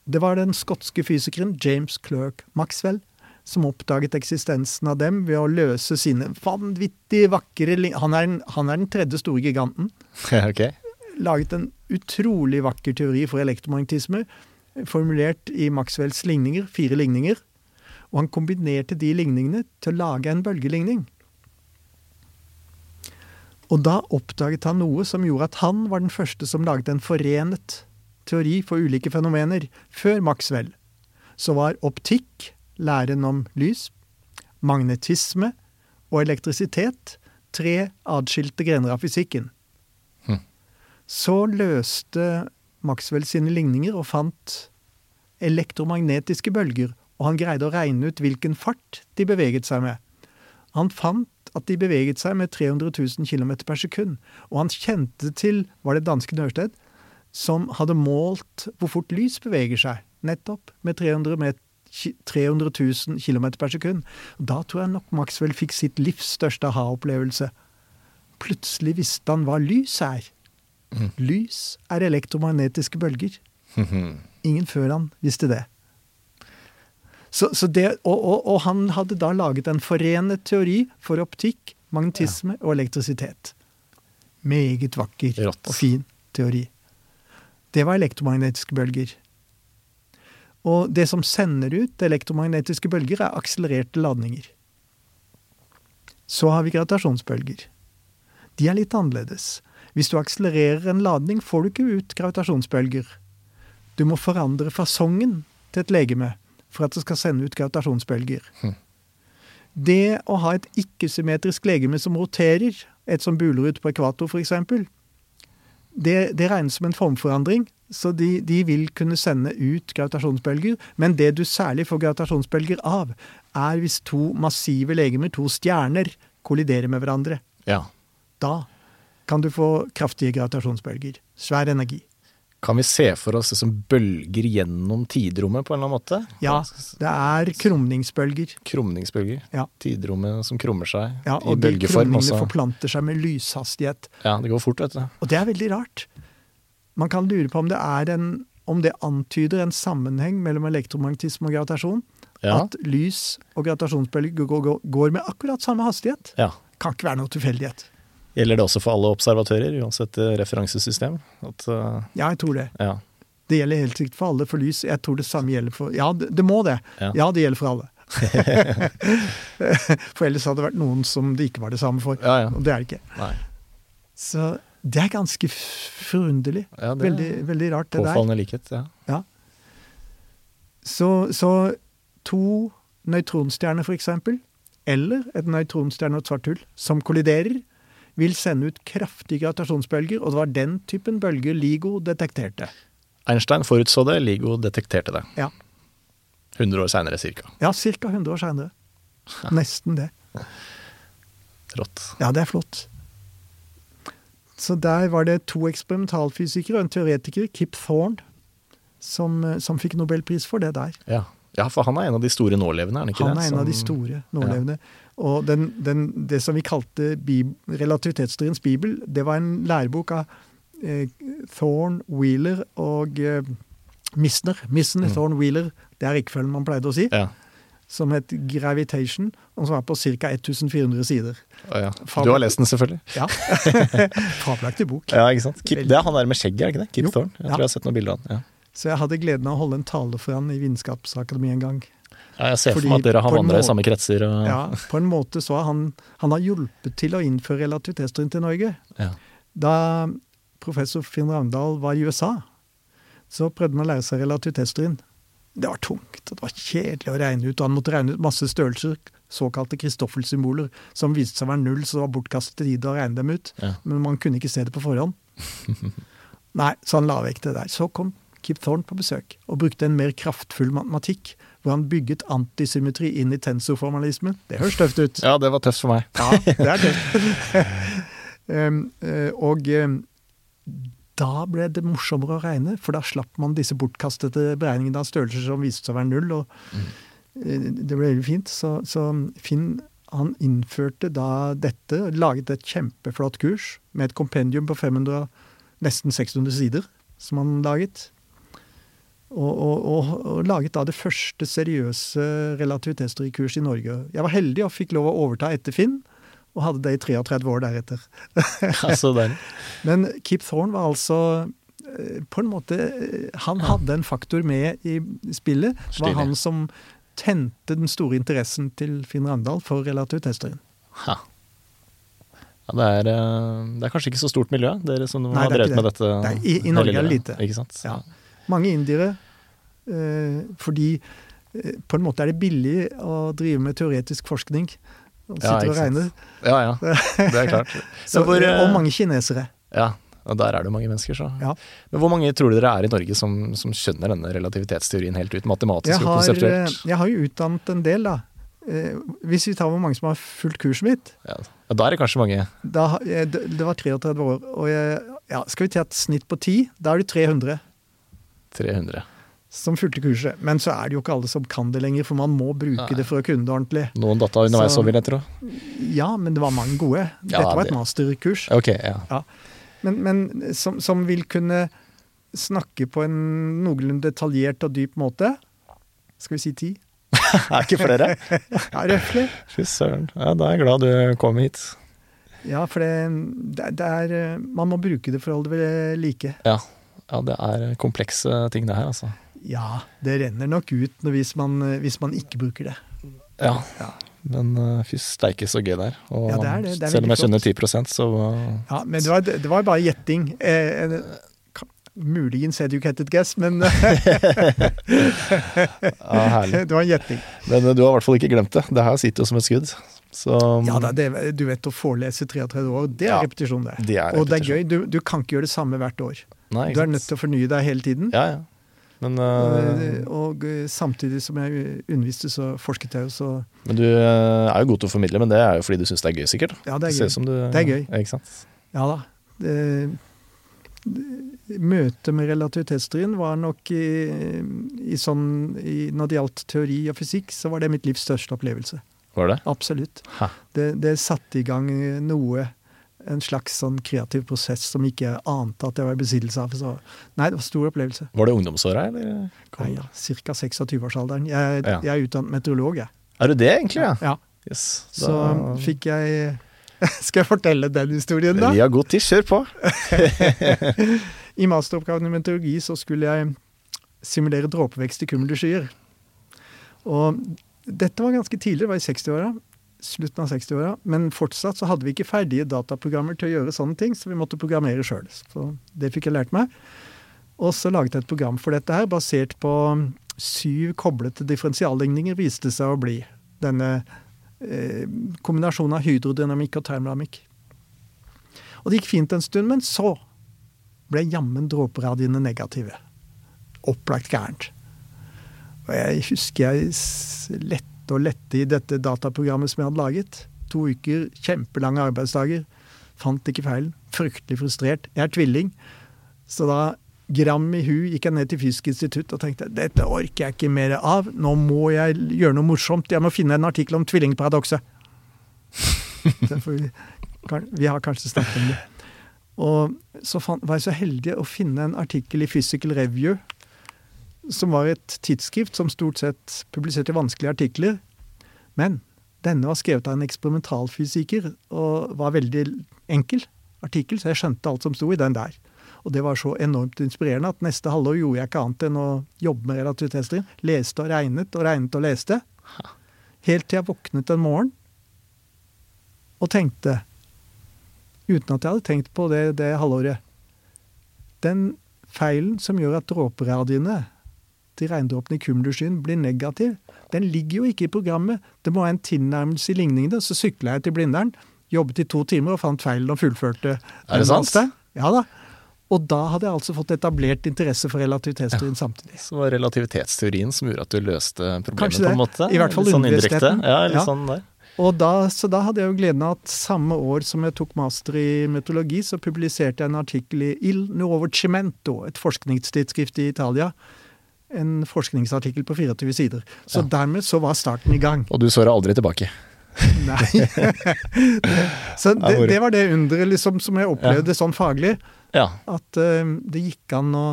Det var den skotske fysikeren James Clerk Maxwell som oppdaget eksistensen av dem ved å løse sine vanvittig vakre han er, den, han er den tredje store giganten [LAUGHS] Okay. laget en utrolig vakker teori for elektromagnetisme, formulert i Maxwells ligninger, fire ligninger. Og han kombinerte de ligningene til å lage en bølgeligning. Og da oppdaget han noe som gjorde at han var den første som laget en forenet teori for ulike fenomener. Før Maxwell så var optikk, læren om lys, magnetisme og elektrisitet tre adskilte grener av fysikken. Så løste Maxwell sine ligninger og fant elektromagnetiske bølger, og han greide å regne ut hvilken fart de beveget seg med. Han fant at de beveget seg med 300 000 km per sekund, og han kjente til, var det danske Nørsted, som hadde målt hvor fort lys beveger seg, nettopp med 300, met 300 000 km per sekund. Da tror jeg nok Maxwell fikk sitt livs største aha-opplevelse. Plutselig visste han hva lys er. Lys er elektromagnetiske bølger. Ingen før han visste det. Så, så det og, og, og, han hadde da laget en forenet teori for optikk, magnetisme og elektrisitet. Meget vakker Rått. og fin teori. Det var elektromagnetiske bølger. Og det som sender ut elektromagnetiske bølger, er akselererte ladninger. Så har vi gravitasjonsbølger. De er litt annerledes. Hvis du akselererer en ladning, får du ikke ut gravitasjonsbølger. Du må forandre fasongen til et legeme for at det skal sende ut gravitasjonsbølger. Det å ha et ikke-symmetrisk legeme som roterer, et som buler ut på ekvator f.eks., det, det regnes som en formforandring, så de, de, vil kunne sende ut gravitasjonsbølger. Men det du særlig får gravitasjonsbølger av, er hvis to massive legemer, to stjerner, kolliderer med hverandre. Ja. Da kan du få kraftige gravitasjonsbølger. Svær energi. Kan vi se for oss det som bølger gjennom tidrommet på en eller annen måte? Ja, det er krumningsbølger. Krumningsbølger. Ja. Tidrommet som krummer seg Ja, i og de bølgeform. krumningene forplanter seg med lyshastighet. Ja, det går fort, vet du. Og det er veldig rart. Man kan lure på om det er en om det antyder en sammenheng mellom elektromagnetisme og gravitasjon. Ja. At lys og gravitasjonsbølger går, går, går med akkurat samme hastighet. ja. Kan ikke være noe tilfeldighet. Gjelder det også for alle observatører, uansett eh, referansesystem? At, uh, Ja, jeg tror det. ja. Det gjelder helt sikkert for alle for lys. Jeg tror det samme gjelder for Ja, det, det må det. Ja. Ja, det gjelder for alle. [LAUGHS] [LAUGHS] for ellers hadde det vært noen som det ikke var det samme for. Ja, ja. Og det er det ikke. Nei. Så det er ganske forunderlig. Ja, det er veldig, veldig rart, det der. Påfallende likhet, ja. Ja. Så, så to nøytronstjerner, eksempel, eller et nøytronstjerne og et svart hull, som kolliderer, vil sende ut kraftige gravitasjonsbølger, og det var den typen bølger LIGO detekterte. Einstein forutså det, LIGO detekterte det. Ja, 100 år seinere cirka. ja ca. 100 år seinere. [LAUGHS] Nesten det. Rått. Ja, det er flott. Så der var det to eksperimentalfysikere og en teoretiker, Kip Thorne, som, som fikk nobelpris for det der. Ja. ja, for han er en av de store nålevende, er han ikke Han det? er en av de store nålevende. Og den, den, det som vi kalte bib, relativitetsteoriens bibel, det var en lærebok av eh, Thorne, Wheeler og eh, Misner. Misner, Thorne, Wheeler, det er rekkefølgen man pleide å si. Ja. Som het Gravitation, og som er på ca. 1400 sider. Oh, ja. Du har lest den, selvfølgelig. Ja. [LAUGHS] Fabelaktig bok. Ja, ikke sant? Kip, det er han der med skjegget, er ikke det? Kip Jo. Thorne? Jeg tror jeg har sett noen bilder av han. Ja. Så jeg hadde gleden av å holde en tale for han i Vitenskapsakademiet en gang. Ja, jeg ser for meg at dere har vandra i samme kretser. Og, Ja, på en måte så har han, han har hjulpet til å innføre relativitetsteorien til Norge. Ja. Da professor Finn Ravndal var i USA, så prøvde han å lære seg relativitetsteorien. Det var tungt, det var kjedelig å regne ut, og han måtte regne ut masse størrelser, såkalte Christoffel-symboler, som viste seg å være null, så det var bortkastet tid å regne dem ut. Ja. Men man kunne ikke se det på forhånd. [LAUGHS] Nei, så han la vekk det der. Så kom Kip Thorne på besøk, og brukte en mer kraftfull matematikk, hvor han bygget antisymmetri inn i tensorformalismen. Det høres tøft ut. ja, det var tøft for meg. Ja, det er tøft. [LAUGHS] [LAUGHS] um, og um, da ble det morsommere å regne, for da slapp man disse bortkastede beregningene av størrelser som viste seg å være null. og mm. Det ble veldig fint. Så, så Finn han innførte da dette, laget et kjempeflott kurs med et kompendium på 500, nesten 600 sider, som han laget. Og, og, og, og laget da det første seriøse relativitetsteorikurs i Norge. Jeg var heldig og fikk lov å overta etter Finn, og hadde det i 33 år deretter. altså så. [LAUGHS] Men Kip Thorne var altså eh, på en måte eh, Han hadde en faktor med i spillet. Det var han som tente den store interessen til Finn Randal for relativitetsteorien. Ja, det, er, eh, det er kanskje ikke så stort miljø, dere som Nei, har drevet det. med dette? Nei, i- i Norge er det lite. Ikke sant? Ja. Mange indiere, fordi på en måte er det billig å drive med teoretisk forskning. Og Ja, og regner. Ja, ja. Det er klart. [LAUGHS] Så, hvor, eh, og mange kinesere. Ja. Og der er det mange mennesker, så. Ja. Men hvor mange tror du dere er i Norge som, som skjønner denne relativitetsteorien helt ut, matematisk Jeg og har, eh, konseptuelt? jeg har jo utdannet en del, da. Eh, Hvis vi tar hvor mange som har fulgt kurset mitt Ja. ja, da er det kanskje mange. da, Det det var 33 år, og jeg, ja, skal vi ta et snitt på 10? Da er det 300 300. som fulgte kurset. Men så er det jo ikke alle som kan det lenger, for man må bruke Nei. det for å kunne det ordentlig. Noen datta underveis Så- òg, vil jeg tro. Ja, men det var mange gode. Ja, Dette var det- et masterkurs. Ok, ja. Men, men som, som vil kunne snakke på en noenlunde detaljert og dyp måte. Skal vi si ti? [LAUGHS] Er ikke flere? [LAUGHS] Ja, røftlig. Fy søren. Ja, da er jeg glad du kom hit. Ja, for det, det, det er eh, Man må bruke det for å holde det ved like. Ja. ja, det er komplekse ting det her, altså. Ja, det renner nok ut hvis man, eh, hvis man ikke bruker det. Ja. Ja. Men uh, fy steike så gøy det er. Og Ja, det er det. Det er selv om jeg skjønner 10 så uh, Ja, Men det var, det var bare gjetting. Eh, ka- muligens educated guess, men [LAUGHS] Ja, herlig. [LAUGHS] det var en gjetting. Men uh, du har i hvert fall ikke glemt det. Det her sitter jo som et skudd. Så Ja da, det, du vet å forelese 33 år, det er Ja, repetisjon, det. det er repetisjon. Og det er gøy. Du, du kan ikke gjøre det samme hvert år. Nei, Du er nødt til å fornye deg hele tiden. Ja, ja. Men, Eh, uh, Og og, samtidig som jeg underviste, så forsket jeg jo, så men du uh, er jo god til å formidle, men det er jo fordi du syns det er gøy, sikkert. Ja, det er gøy. du, Det er gøy. Ikke sant? Ja da. Det, det, møtet med relativitetsteorien var nok i, i sånn i, Når det gjaldt teori og fysikk, så var det mitt livs største opplevelse. Var det? Absolutt. Det, det satte i gang noe, en slags sånn kreativ prosess som ikke ante at jeg var i besittelse av. Så, nei, det var en stor opplevelse. Var det ungdomsåra, eller? Nei, ja, Ca. 26-årsalderen. Jeg, Ja. jeg er utdannet meteorolog, jeg. Er du det, egentlig? Ja. Ja. Yes. Så fikk jeg [LAUGHS] Skal jeg fortelle den historien, da? Vi har god tid, kjør på. [LAUGHS] I masteroppgaven i meteorologi så skulle jeg simulere dråpevekst i kumuleskyer. Og dette var ganske tidlig, det var i 60-åra. Slutten av 60-åra. Men fortsatt så hadde vi ikke ferdige dataprogrammer til å gjøre sånne ting, så vi måtte programmere sjøl. Så det fikk jeg lært meg. Og så laget jeg et program for dette her, basert på syv koblete differensialligninger, viste det seg å bli. Denne eh, kombinasjonen av hydrodynamikk og termodynamikk. Og det gikk fint en stund, men så ble jammen dråperadiene negative. Opplagt gærent. Og jeg husker jeg s- lette og lette i dette dataprogrammet som jeg hadde laget. To uker, kjempelange arbeidsdager. Fant ikke feilen. Fryktelig frustrert. Jeg er tvilling. Så da, gram i hu, gikk jeg ned til Fysisk institutt og tenkte dette orker jeg ikke mer av. Nå må jeg gjøre noe morsomt. Jeg må finne en artikkel om tvillingparadokset. [LAUGHS] Vi, vi har kanskje snakket om det. Og så fant, var jeg så heldig å finne en artikkel i Physical Review, som var et tidsskrift som stort sett publiserte vanskelige artikler. Men denne var skrevet av en eksperimentalfysiker og var veldig enkel artikkel, så jeg skjønte alt som sto i den der. Og det var så enormt inspirerende at neste halvår gjorde jeg ikke annet enn å jobbe med relativitetsteorien. Leste og regnet og regnet og leste. Helt til jeg våknet en morgen og tenkte, uten at jeg hadde tenkt på det det halvåret Den feilen som gjør at dråperadiene til regndråpene i cumulusskyen blir negativ, den ligger jo ikke i programmet. Det må være en tilnærmelse i ligningene. Så sykla jeg til Blindern, jobbet i to timer og fant feilen og fullførte. Er det sant? Ja da. Og da hadde jeg altså fått etablert interesse for relativitetsteorien samtidig. Så var relativitetsteorien som gjorde at du løste problemet, Kanskje det. på en måte? I hvert fall litt sånn indirekte. Ja, litt Ja. sånn der. Og da, så da hadde jeg jo gleden av at samme år som jeg tok master i meteorologi, så publiserte jeg en artikkel i Il Nuovo Cimento, et forskningstidsskrift i Italia. En forskningsartikkel på 24 sider. Så Ja. dermed så var starten i gang. Og du så det aldri tilbake. [LAUGHS] Nei. [LAUGHS] så det, det var det underet liksom, som jeg opplevde sånn faglig. Ja. At uh, det gikk an å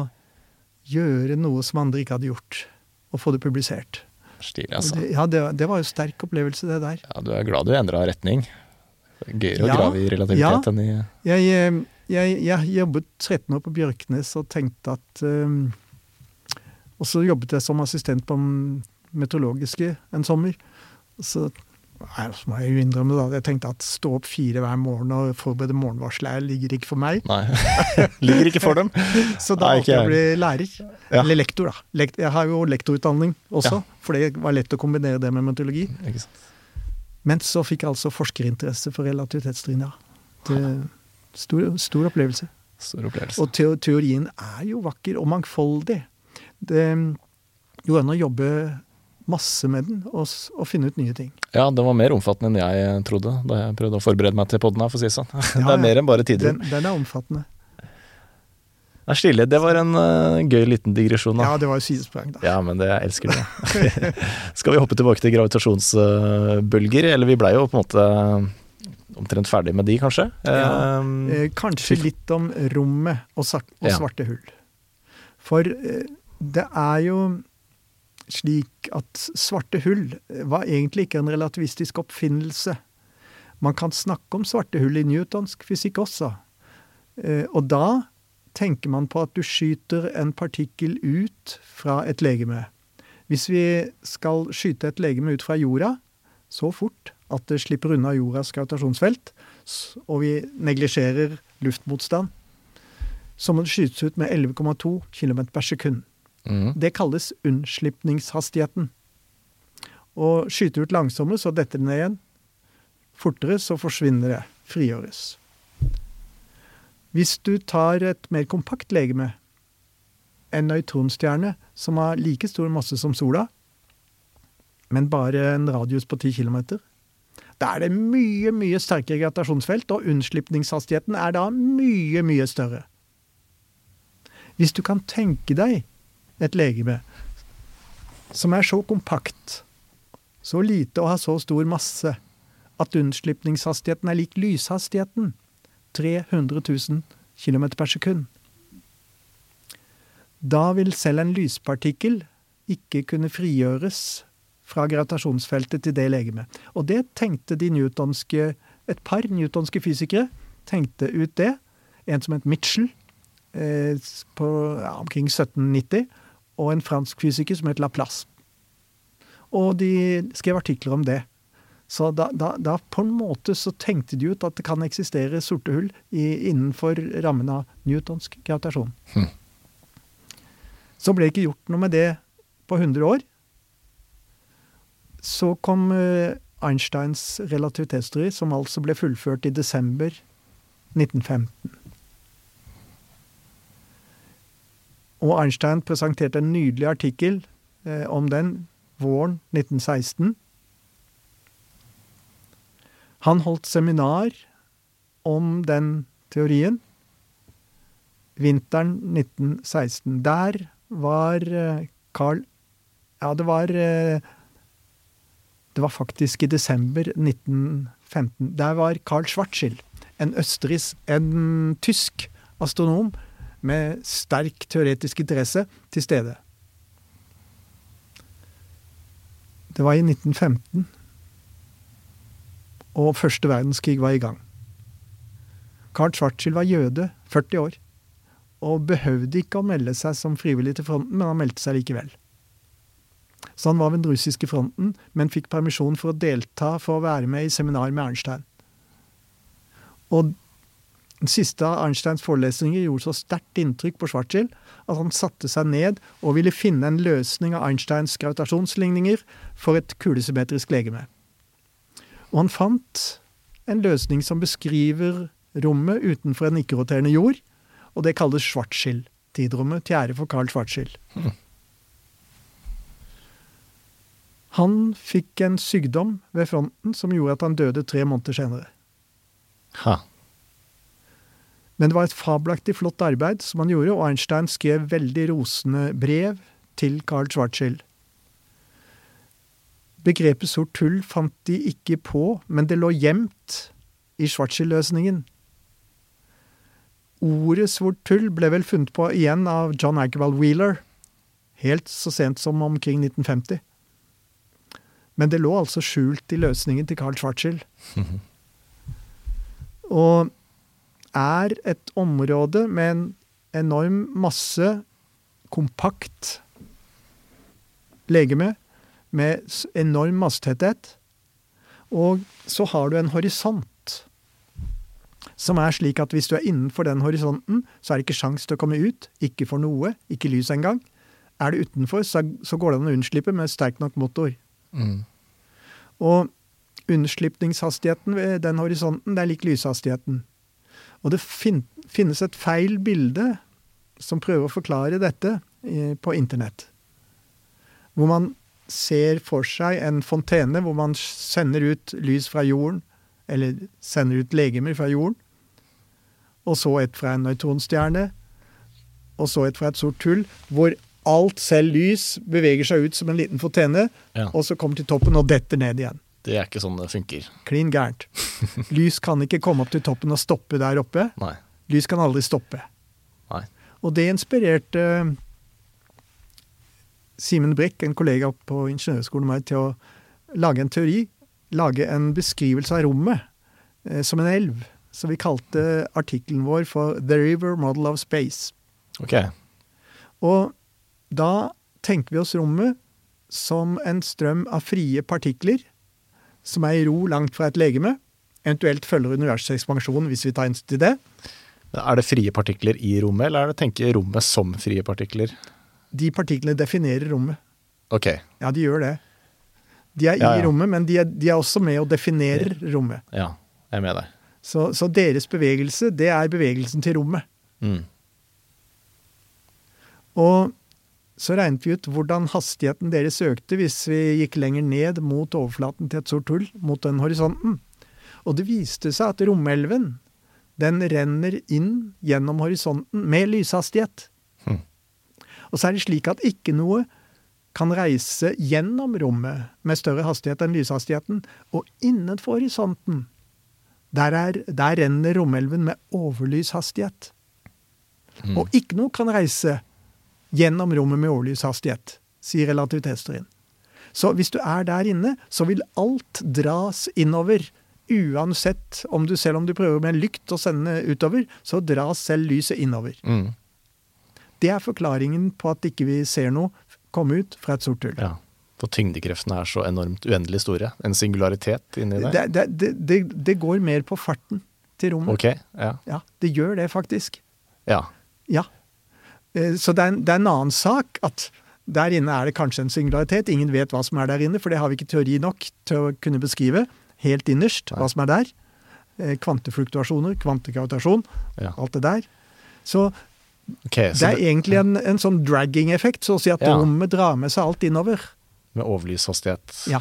gjøre noe som andre ikke hadde gjort. Og få det publisert. Stil, altså. Det, ja, det, det var jo sterk opplevelse, det der. Ja, du er glad du endra retning. Gøyere å grave i relativitet ja. enn i Jeg, eh, jeg, jeg jobbet 13 år på Bjørknes og tenkte at eh, Og så jobbet jeg som assistent på meteorologiske en sommer. Så, nei, så må jeg jo innrømme da, jeg tenkte at stå opp fire hver morgen og forberede morgenvarselet ligger ikke for meg. Nei. [LAUGHS] Ligger ikke for dem. [LAUGHS] Så da måtte jeg bli lærer. Ja. Eller lektor, da. Jeg har jo lektorutdanning også, Ja. for det var lett å kombinere det med meteorologi. Men så fikk jeg altså forskerinteresse for relativitetsteorien, ja. Stor, stor opplevelse. Stor opplevelse. Og teorien er jo vakker og mangfoldig. Det går an å jobbe masse med den og, og finne ut nye ting. Ja, den var mer omfattende enn jeg trodde da jeg prøvde å forberede meg til podden her, for å si det sånn. [LAUGHS] det Ja, er mer enn bare tider. Den, den er omfattende. Det er stilig. Det var en uh, gøy liten digresjon, da. Ja, det var jo sidesprang, da. Ja, men det jeg elsker det. [LAUGHS] Skal vi hoppe tilbake til gravitasjonsbølger? Eller vi blei jo på en måte omtrent ferdig med de, kanskje? Ja. Eh, Eh, kanskje litt om rommet og, og svarte Ja. hull. For eh, det er jo slik at svarte hull var egentlig ikke en relativistisk oppfinnelse. Man kan snakke om svarte hull i newtonsk fysikk også. Eh, og da tenker man på at du skyter en partikkel ut fra et legeme. Hvis vi skal skyte et legeme ut fra jorda så fort at det slipper unna jordas gravitasjonsfelt, og vi neglisjerer luftmotstand, så må det skytes ut med 11,2 km per sekund. Mhm. Det kalles unnslipningshastigheten. Og skyter ut langsommere, så detter det ned igjen. Fortere, så forsvinner det. Frigjøres. Hvis du tar et mer kompakt legeme, en nøytronstjerne som har like stor masse som sola, men bare en radius på 10 km, da er det mye, mye sterkere gravitasjonsfelt, og unnslipningshastigheten er da mye, mye større. Hvis du kan tenke deg et legeme som er så kompakt, så lite og har så stor masse, at unnslipningshastigheten er lik lyshastigheten, 300 000 km per sekund. Da vil selv en lyspartikkel ikke kunne frigjøres fra gravitasjonsfeltet til det legemet. Og det tenkte de newtonske, et par newtonske fysikere tenkte ut det. En som het Mitchell eh, på ja, omkring 1790, og en fransk fysiker som het Laplace. Og de skrev artikler om det. Så da, da, da på en måte så tenkte de ut at det kan eksistere sorte hull i, innenfor rammen av newtonsk gravitasjon. Hm. Så ble det ikke gjort noe med det på 100 år. Så kom eh, Einsteins relativitetsteori, som altså ble fullført i desember 1915. Og Einstein presenterte en nydelig artikkel eh, om den våren 1916. Han holdt seminar om den teorien vinteren 1916. Der var eh, Carl Ja, det var eh, Det var faktisk i desember 1915. Der var Carl Schwarzschild, en østerriksk, en tysk astronom med sterk teoretisk interesse, til stede. Det var i 1915, og første verdenskrig var i gang. Karl Schwarzschild var jøde, 40 år, og behøvde ikke å melde seg som frivillig til fronten, men han meldte seg likevel. Så han var ved den russiske fronten, men fikk permisjon for å delta for å være med i seminar med Ernstein. Og den siste av Einsteins forelesninger gjorde så sterkt inntrykk på Schwarzschild at han satte seg ned og ville finne en løsning av Einsteins gravitasjonsligninger for et kulesymmetrisk legeme. Og han fant en løsning som beskriver rommet utenfor en ikke-roterende jord, og det kalles Schwarzschild-tidrommet, til ære for Carl Schwarzschild. Han fikk en sykdom ved fronten som gjorde at han døde tre måneder senere. Ha. Men det var et fabelaktig flott arbeid som han gjorde, og Einstein skrev veldig rosende brev til Carl Schwarzschild. Begrepet sort hull fant de ikke på, men det lå gjemt i Schwarzschild-løsningen. Ordet sort hull ble vel funnet på igjen av John Agrawal Wheeler, helt så sent som omkring 1950. Men det lå altså skjult i løsningen til Carl Schwarzschild. [LAUGHS] Og er et område med en enorm masse kompakt legeme med enorm massetetthet. Og så har du en horisont som er slik at hvis du er innenfor den horisonten, så er det ikke sjans til å komme ut. Ikke for noe, ikke lys engang. Er du utenfor, så, går det an å unnslippe med sterk nok motor. Mm. Og unnslipningshastigheten ved den horisonten, det er lik lyshastigheten. Og det fin finnes et feil bilde som prøver å forklare dette eh, på internett. Hvor man ser for seg en fontene hvor man sender ut lys fra jorden, eller sender ut legemer fra jorden, og så et fra en nøytronstjerne, og så et fra et sort hull, hvor alt, selv lys, beveger seg ut som en liten fontene, Ja. og så kommer til toppen og detter ned igjen. Det er ikke sånn det funker. Klin gærent. Lys kan ikke komme opp til toppen og stoppe der oppe. Nei. Lys kan aldri stoppe. Nei. Og det inspirerte eh, Simen Brekk, en kollega på ingeniørskolen meg, til å lage en teori. Lage en beskrivelse av rommet eh, som en elv. Så vi kalte artikkelen vår for The River Model of Space. Ok. Og da tenker vi oss rommet som en strøm av frie partikler som er i ro langt fra et legeme. Eventuelt følger universets ekspansjon, hvis vi tar hensyn til det. Er det frie partikler i rommet, eller er det tenke rommet som frie partikler? De partiklene definerer rommet. Ok. Ja, de gjør det. De er Ja, i ja. rommet, men de er, de er også med og definerer rommet. Ja, jeg er med deg. Så, så deres bevegelse, det er bevegelsen til rommet. Mm. Og så regnet vi ut hvordan hastigheten deres økte hvis vi gikk lenger ned mot overflaten til et sort hull, mot den horisonten. Og det viste seg at romelven, den renner inn gjennom horisonten med lyshastighet. Hm. Og så er det slik at ikke noe kan reise gjennom rommet med større hastighet enn lyshastigheten, og innenfor horisonten, der, er, der renner romelven med overlyshastighet. Mm. Og ikke noe kan reise gjennom rommet med overlyshastighet, sier relativitetsteorien. Så hvis du er der inne, så vil alt dras innover. Uansett om du selv om du prøver med en lykt å sende utover, så dras selv lyset innover. Mm. Det er forklaringen på at ikke vi ser noe komme ut fra et sort hull. Ja. For tyngdekreftene er så enormt uendelig store. En singularitet inni der. Det, det, det, det, går mer på farten til rommet. Ok, ja. Ja, det gjør det faktisk. Ja. Ja. Eh, Så det er, en, det er en annen sak at der inne er det kanskje en singularitet. Ingen vet hva som er der inne, for det har vi ikke teori nok til å kunne beskrive helt innerst hva som er der. Eh, Kvantefluktuasjoner, kvantegravitasjon, ja. alt det der. Så Ok, det er det, egentlig en, en sånn dragging-effekt, så å si at Ja. rommet drar med seg alt innover. med overlyshastighet. Ja,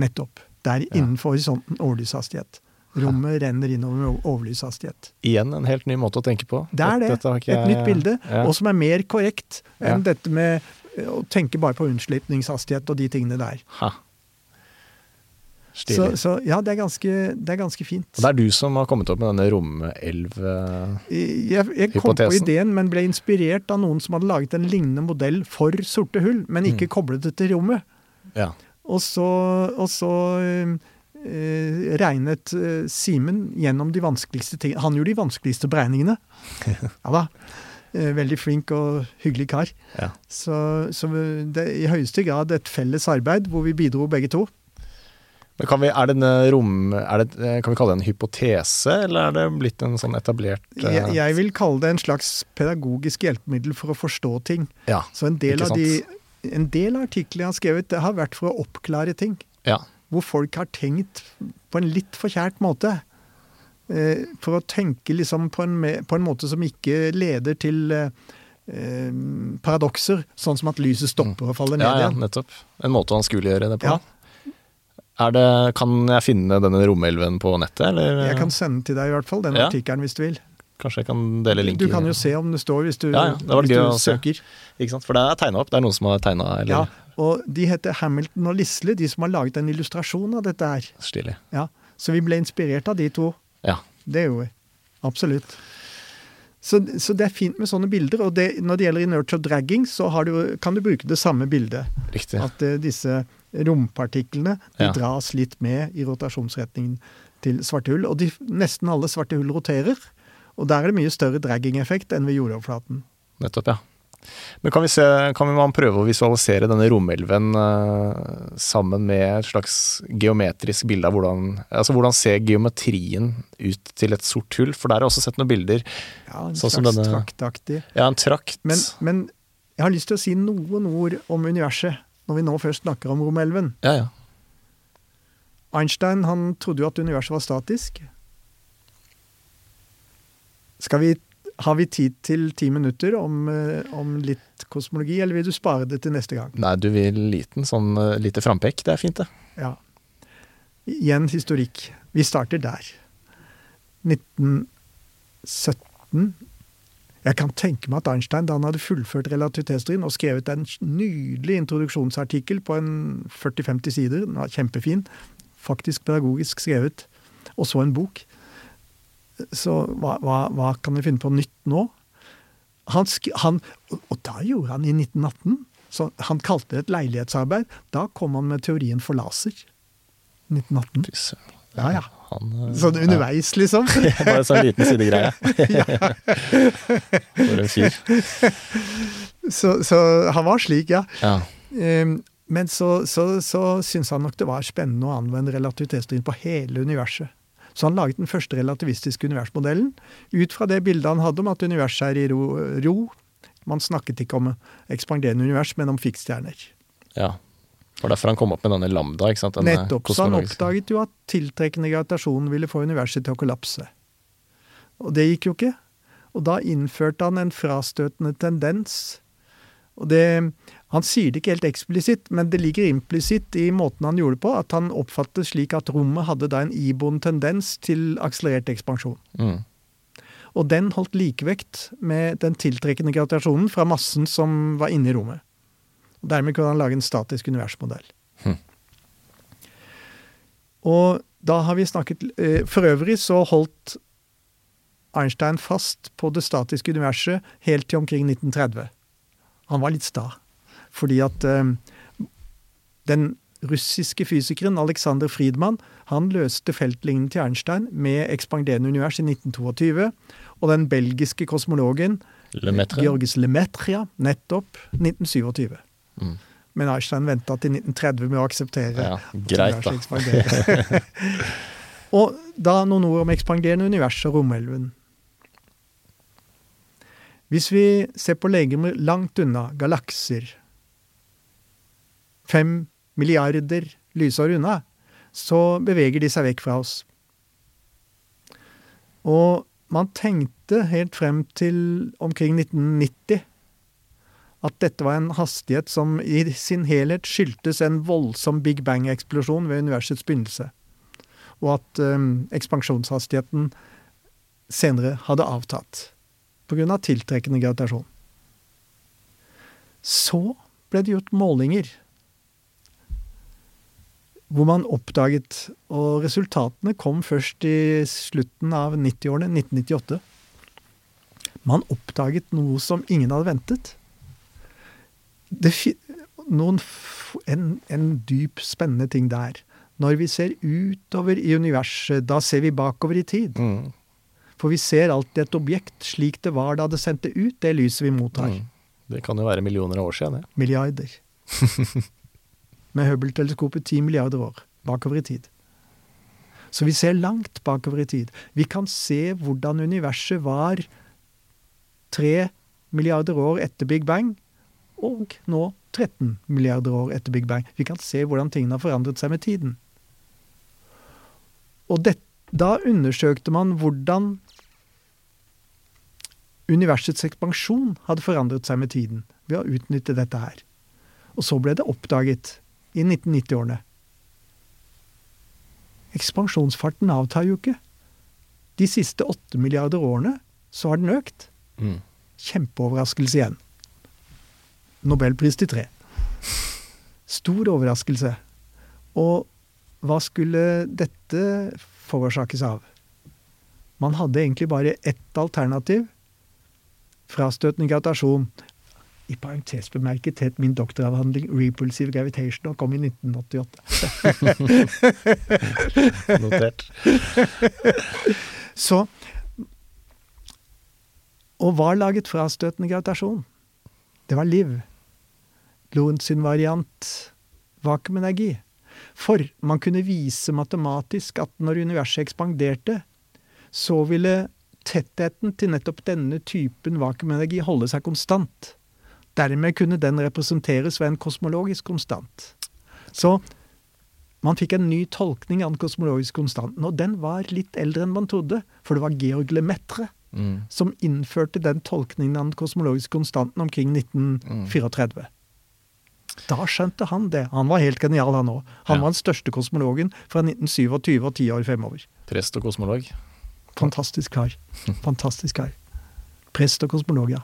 nettopp. Det er innenfor horisonten overlyshastighet. Rommet renner innover med overlyshastighet. Igjen en helt ny måte å tenke på. Det er det. Ikke Et nytt bilde, Ja. og som er mer korrekt enn Ja. dette med eh, å tenke bare på unnslipningshastighet og de tingene der. Ha. Så, så ja, det er, ganske, det er ganske fint. Og det er du som har kommet opp med denne romelv-hypotesen? Jeg, jeg kom på ideen, men ble inspirert av noen som hadde laget en lignende modell for sorte hull, men ikke Mm. koblet det til rommet. Ja. Og så, og så eh, eh, regnet eh, Simen gjennom de vanskeligste tingene. Han gjorde de vanskeligste beregningene. [LAUGHS] Ja da. Eh, veldig flink og hyggelig kar. ja. Så, så det er i høyeste grad et felles arbeid hvor vi bidro begge to. Men kan vi, er denne rom, er det, eh, kan vi kalle det en hypotese, eller er det blitt en sånn etablert eh, Jeg, jeg vil kalle det en slags pedagogisk hjelpemiddel for å forstå ting. Ja. Så en del, av de, en del av artiklene jeg har skrevet, det har vært for å oppklare ting. ja. Hvor folk har tenkt på en litt forkjært måte. Eh, For å tenke liksom på en, på en måte som ikke leder til eh, eh, paradokser, sånn som at lyset stopper og faller ned ja, ja, igjen. nettopp. En måte å anskueliggjøre det på. Ja. Er det, kan jeg finne denne romelven på nettet, eller? Jeg kan sende til deg i hvert fall den Ja. artikkelen hvis du vil. Kanskje jeg kan dele linken. Du kan jo se om det står hvis du, Ja, ja, hvis du søker. Ikke sant? For det er tegna opp. Det er noen som har tegna, eller Ja, og de heter Hamilton og Lisle, de som har laget en illustrasjon av dette her. stilig. Ja, så vi ble inspirert av de to. Ja. Det gjorde vi. Absolutt. Så, så det er fint med sånne bilder. Og det, når det gjelder inertia dragging, så har du, kan du bruke det samme bildet. Riktig. At uh, disse rompartiklene de Ja. dras litt med i rotasjonsretningen til svarte hull. Og de, nesten alle svarte hull roterer. Og der er det mye større dragging-effekt enn ved jordoverflaten. Nettopp, ja. Men kan vi, se, kan vi man prøve å visualisere denne romelven eh, sammen med et slags geometrisk bilde av hvordan Altså hvordan ser geometrien ut til et sort hull? For der har jeg også sett noen bilder. Ja, en Sånn slags denne- traktaktig. Ja, en trakt. Men, men jeg har lyst til å si noen ord om universet, når vi nå først snakker om romelven. Ja, ja. Einstein han trodde jo at universet var statisk. Skal vi, har vi tid til ti minutter om, eh, om litt kosmologi, eller vil du spare det til neste gang? Nei, du vil liten sånn eh, lite frampekk. Det er fint, det. Ja. Igjen historikk. Vi starter der. 1917. Jeg kan tenke meg at Einstein, da han hadde fullført relativitetsteorien og skrevet en nydelig introduksjonsartikkel på en 40-50 sider, den var kjempefin, faktisk pedagogisk skrevet, og så en bok, så hva, hva, hva kan vi finne på nytt nå? Han, han, og, da gjorde han i 1918. Så han kalte det et leilighetsarbeid. Da kom han med teorien for laser. 1918. Ja, ja. Han, eh, Sånn underveis, liksom. [LAUGHS] Bare sånn liten sidegreie. [LAUGHS] For en fyr. Så, så han var slik, ja. Ja. Ehm, Men så, så, så syntes han nok det var spennende å anvende relativitetsteorien på hele universet. Så han laget den første relativistiske universmodellen ut fra det bildet han hadde om at universet er i ro. ro. Man snakket ikke om ekspanderende univers, men om fiksstjerner. ja. Det var derfor han kom opp med denne lambda. ikke sant? Denne Nettopp. Så han oppdaget jo at tiltrekkende gravitasjon ville få universet til å kollapse. Og det gikk jo ikke. Og da innførte han en frastøtende tendens. Og det, Han sier det ikke helt eksplisitt, men det ligger implisitt i måten han gjorde det på, at han oppfattet slik at rommet hadde da en iboende tendens til akselerert ekspansjon. Mm. Og den holdt likevekt med den tiltrekkende gravitasjonen fra massen som var inne i rommet. Og Dermed kunne han lage en statisk universmodell. Mm. Og da har vi snakket eh, For øvrig så holdt Einstein fast på det statiske universet helt til omkring 1930. Han var litt sta. Fordi at eh, den russiske fysikeren Alexander Friedmann han løste feltlignende til Einstein med ekspanderende univers i 1922. Og den belgiske kosmologen Lemaitre. Georges Lemaitre, ja, nettopp 1927. Mm. Men Einstein venta til 1930 med å akseptere Ja, greit, da. [LAUGHS] og da noen ord om ekspanderende univers og romelven. Hvis vi ser på legemer langt unna, galakser, fem milliarder lysår unna, så beveger de seg vekk fra oss. Og man tenkte helt frem til omkring 1990 at dette var en hastighet som i sin helhet skyldtes en voldsom Big Bang-eksplosjon ved universets begynnelse, og at eh, ekspansjonshastigheten senere hadde avtatt pga. tiltrekkende gravitasjon. Så ble det gjort målinger hvor man oppdaget Og resultatene kom først i slutten av 90-årene, 1998. Man oppdaget noe som ingen hadde ventet. Det, noen, en, en dyp, spennende ting der. Når vi ser utover i universet, da ser vi bakover i tid. Mm. For vi ser alltid et objekt slik det var da det sendte ut det lyset vi mottar. Mm. Det kan jo være millioner av år siden, det. Milliarder. [LAUGHS] Med Hubble-teleskopet 10 milliarder år bakover i tid. Så vi ser langt bakover i tid. Vi kan se hvordan universet var tre milliarder år etter Big Bang, og nå 13 milliarder år etter Big Bang. Vi kan se hvordan tingene har forandret seg med tiden. Og det, da undersøkte man hvordan universets ekspansjon hadde forandret seg med tiden ved å utnytte dette her. Og så ble det oppdaget i 1990-årene. Ekspansjonsfarten avtar jo ikke. De siste åtte milliarder årene så har den økt. Mm. Kjempeoverraskelse igjen. Nobelpris til tre. Stor overraskelse. Og hva skulle dette forårsakes av? Man hadde egentlig bare ett alternativ. Frastøtende gravitasjon. I parentes bemerket het min doktoravhandling 'Repulsive Gravitation' og kom i 1988. [LAUGHS] Notert. Så Og hva laget frastøtende gravitasjon? Det var liv. Lorentz sin variant vakuumenergi. For man kunne vise matematisk at når universet ekspanderte, så ville tettheten til nettopp denne typen vakuumenergi holde seg konstant. Dermed kunne den representeres ved en kosmologisk konstant. Så man fikk en ny tolkning av den kosmologiske konstanten, og den var litt eldre enn man trodde, for det var Georg Lemaitre Mm. som innførte den tolkningen av den kosmologiske konstanten omkring 1934. Da skjønte han det. Han var helt genial, han òg. Han Ja. var den største kosmologen fra 1927 og ti år fremover. Prest og kosmolog. Fantastisk kar. [LAUGHS] Fantastisk kar. Prest og kosmolog, ja.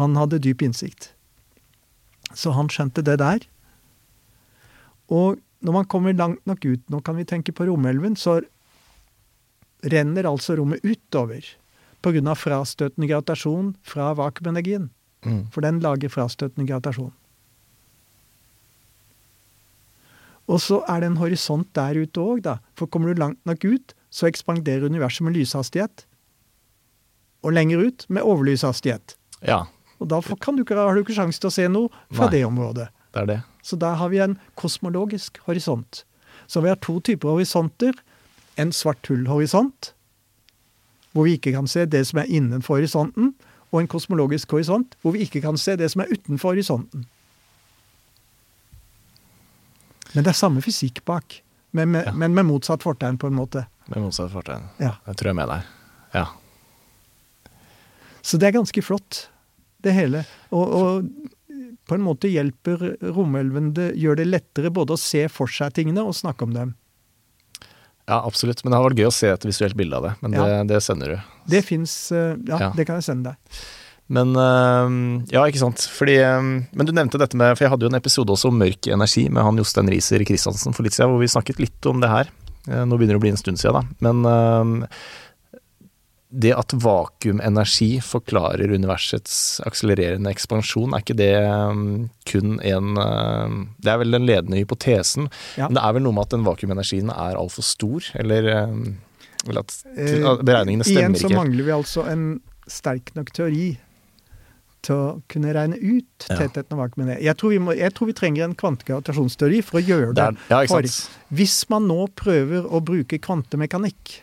Han hadde dyp innsikt. Så han skjønte det der. Og når man kommer langt nok ut, nå kan vi tenke på romelven, så renner altså rommet utover pga. frastøtende gravitasjon fra vakuumenergien. Mm. For den lager frastøtende gravitasjon. Og så er det en horisont der ute òg, da. For kommer du langt nok ut, så ekspanderer universet med lyshastighet. Og lenger ut med overlyshastighet. Ja, Og da kan du ikke, har du ikke sjanse til å se noe fra Nei. det området. det er det. Så der har vi en kosmologisk horisont. Så vi har to typer horisonter. En svart hull-horisont, hvor vi ikke kan se det som er innenfor horisonten, og en kosmologisk horisont, hvor vi ikke kan se det som er utenfor horisonten. Men det er samme fysikk bak, men med, Ja. men med motsatt fortegn, på en måte. Med motsatt fortegn. Ja. Jeg tror jeg er med deg. Ja. Så det er ganske flott, det hele. Og, og på en måte hjelper romelven det, gjør det lettere både å se for seg tingene og snakke om dem. ja, absolutt. Men det har vært gøy å se et visuelt bilde av det. Men det, Ja. det sender du. Det fins ja, Ja. det kan jeg sende deg. Men Ja, ikke sant. Fordi Men du nevnte dette med For jeg hadde jo en episode også om mørk energi med han Jostein Riiser Christiansen for litt siden, hvor vi snakket litt om det her. Eh, Nå begynner det å bli en stund siden, da. Men det at vakuumenergi forklarer universets akselererende ekspansjon, er ikke det kun en Det er vel den ledende hypotesen, Ja. men det er vel noe med at den vakuumenergien er altfor stor, eller eller at Eh, at beregningene Igjen stemmer så ikke helt. mangler vi altså en sterk nok teori til å kunne regne ut tettheten av vakuumet. Jeg, tror vi må- jeg tror vi trenger en kvantegravitasjonsteori for å gjøre Det det. er, ja. Hvis man nå prøver å bruke kvantemekanikk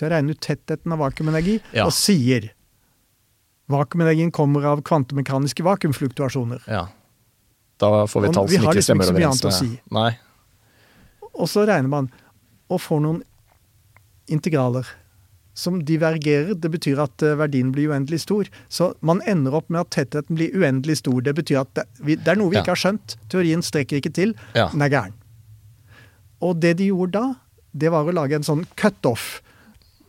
til å regne ut tettheten av vakuumenergi, Ja. og sier vakuumenergien kommer av kvantemekaniske vakuumfluktuasjoner, Ja. Da får vi tall vi har ikke liksom stemmer ikke så mye annet å si. Nei. og så regner man og får noen integraler som divergerer. Det betyr at eh, verdien blir uendelig stor. Så man ender opp med at tettheten blir uendelig stor. Det betyr at det, det er noe vi Ja. ikke har skjønt. Teorien strekker ikke til. Ja. Den er gæren. Og det de gjorde da, det var å lage en sånn cutoff.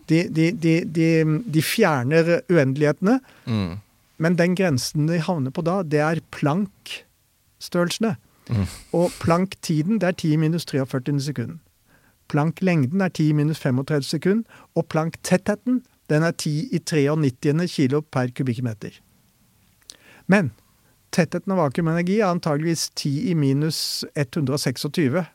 De, de, de, de, fjerner uendelighetene, Mm. men den grensen de havner på da, det er plank-størrelsene. Mm. Og plank-tiden, det er 10 minus 43 sekunder. Plank-lengden er 10 minus 35 sekunder, og plank-tettheten, den er 10 i 93. kilo per kubikkmeter. Men tettheten av vakuumenergi er antageligvis 10 i minus 126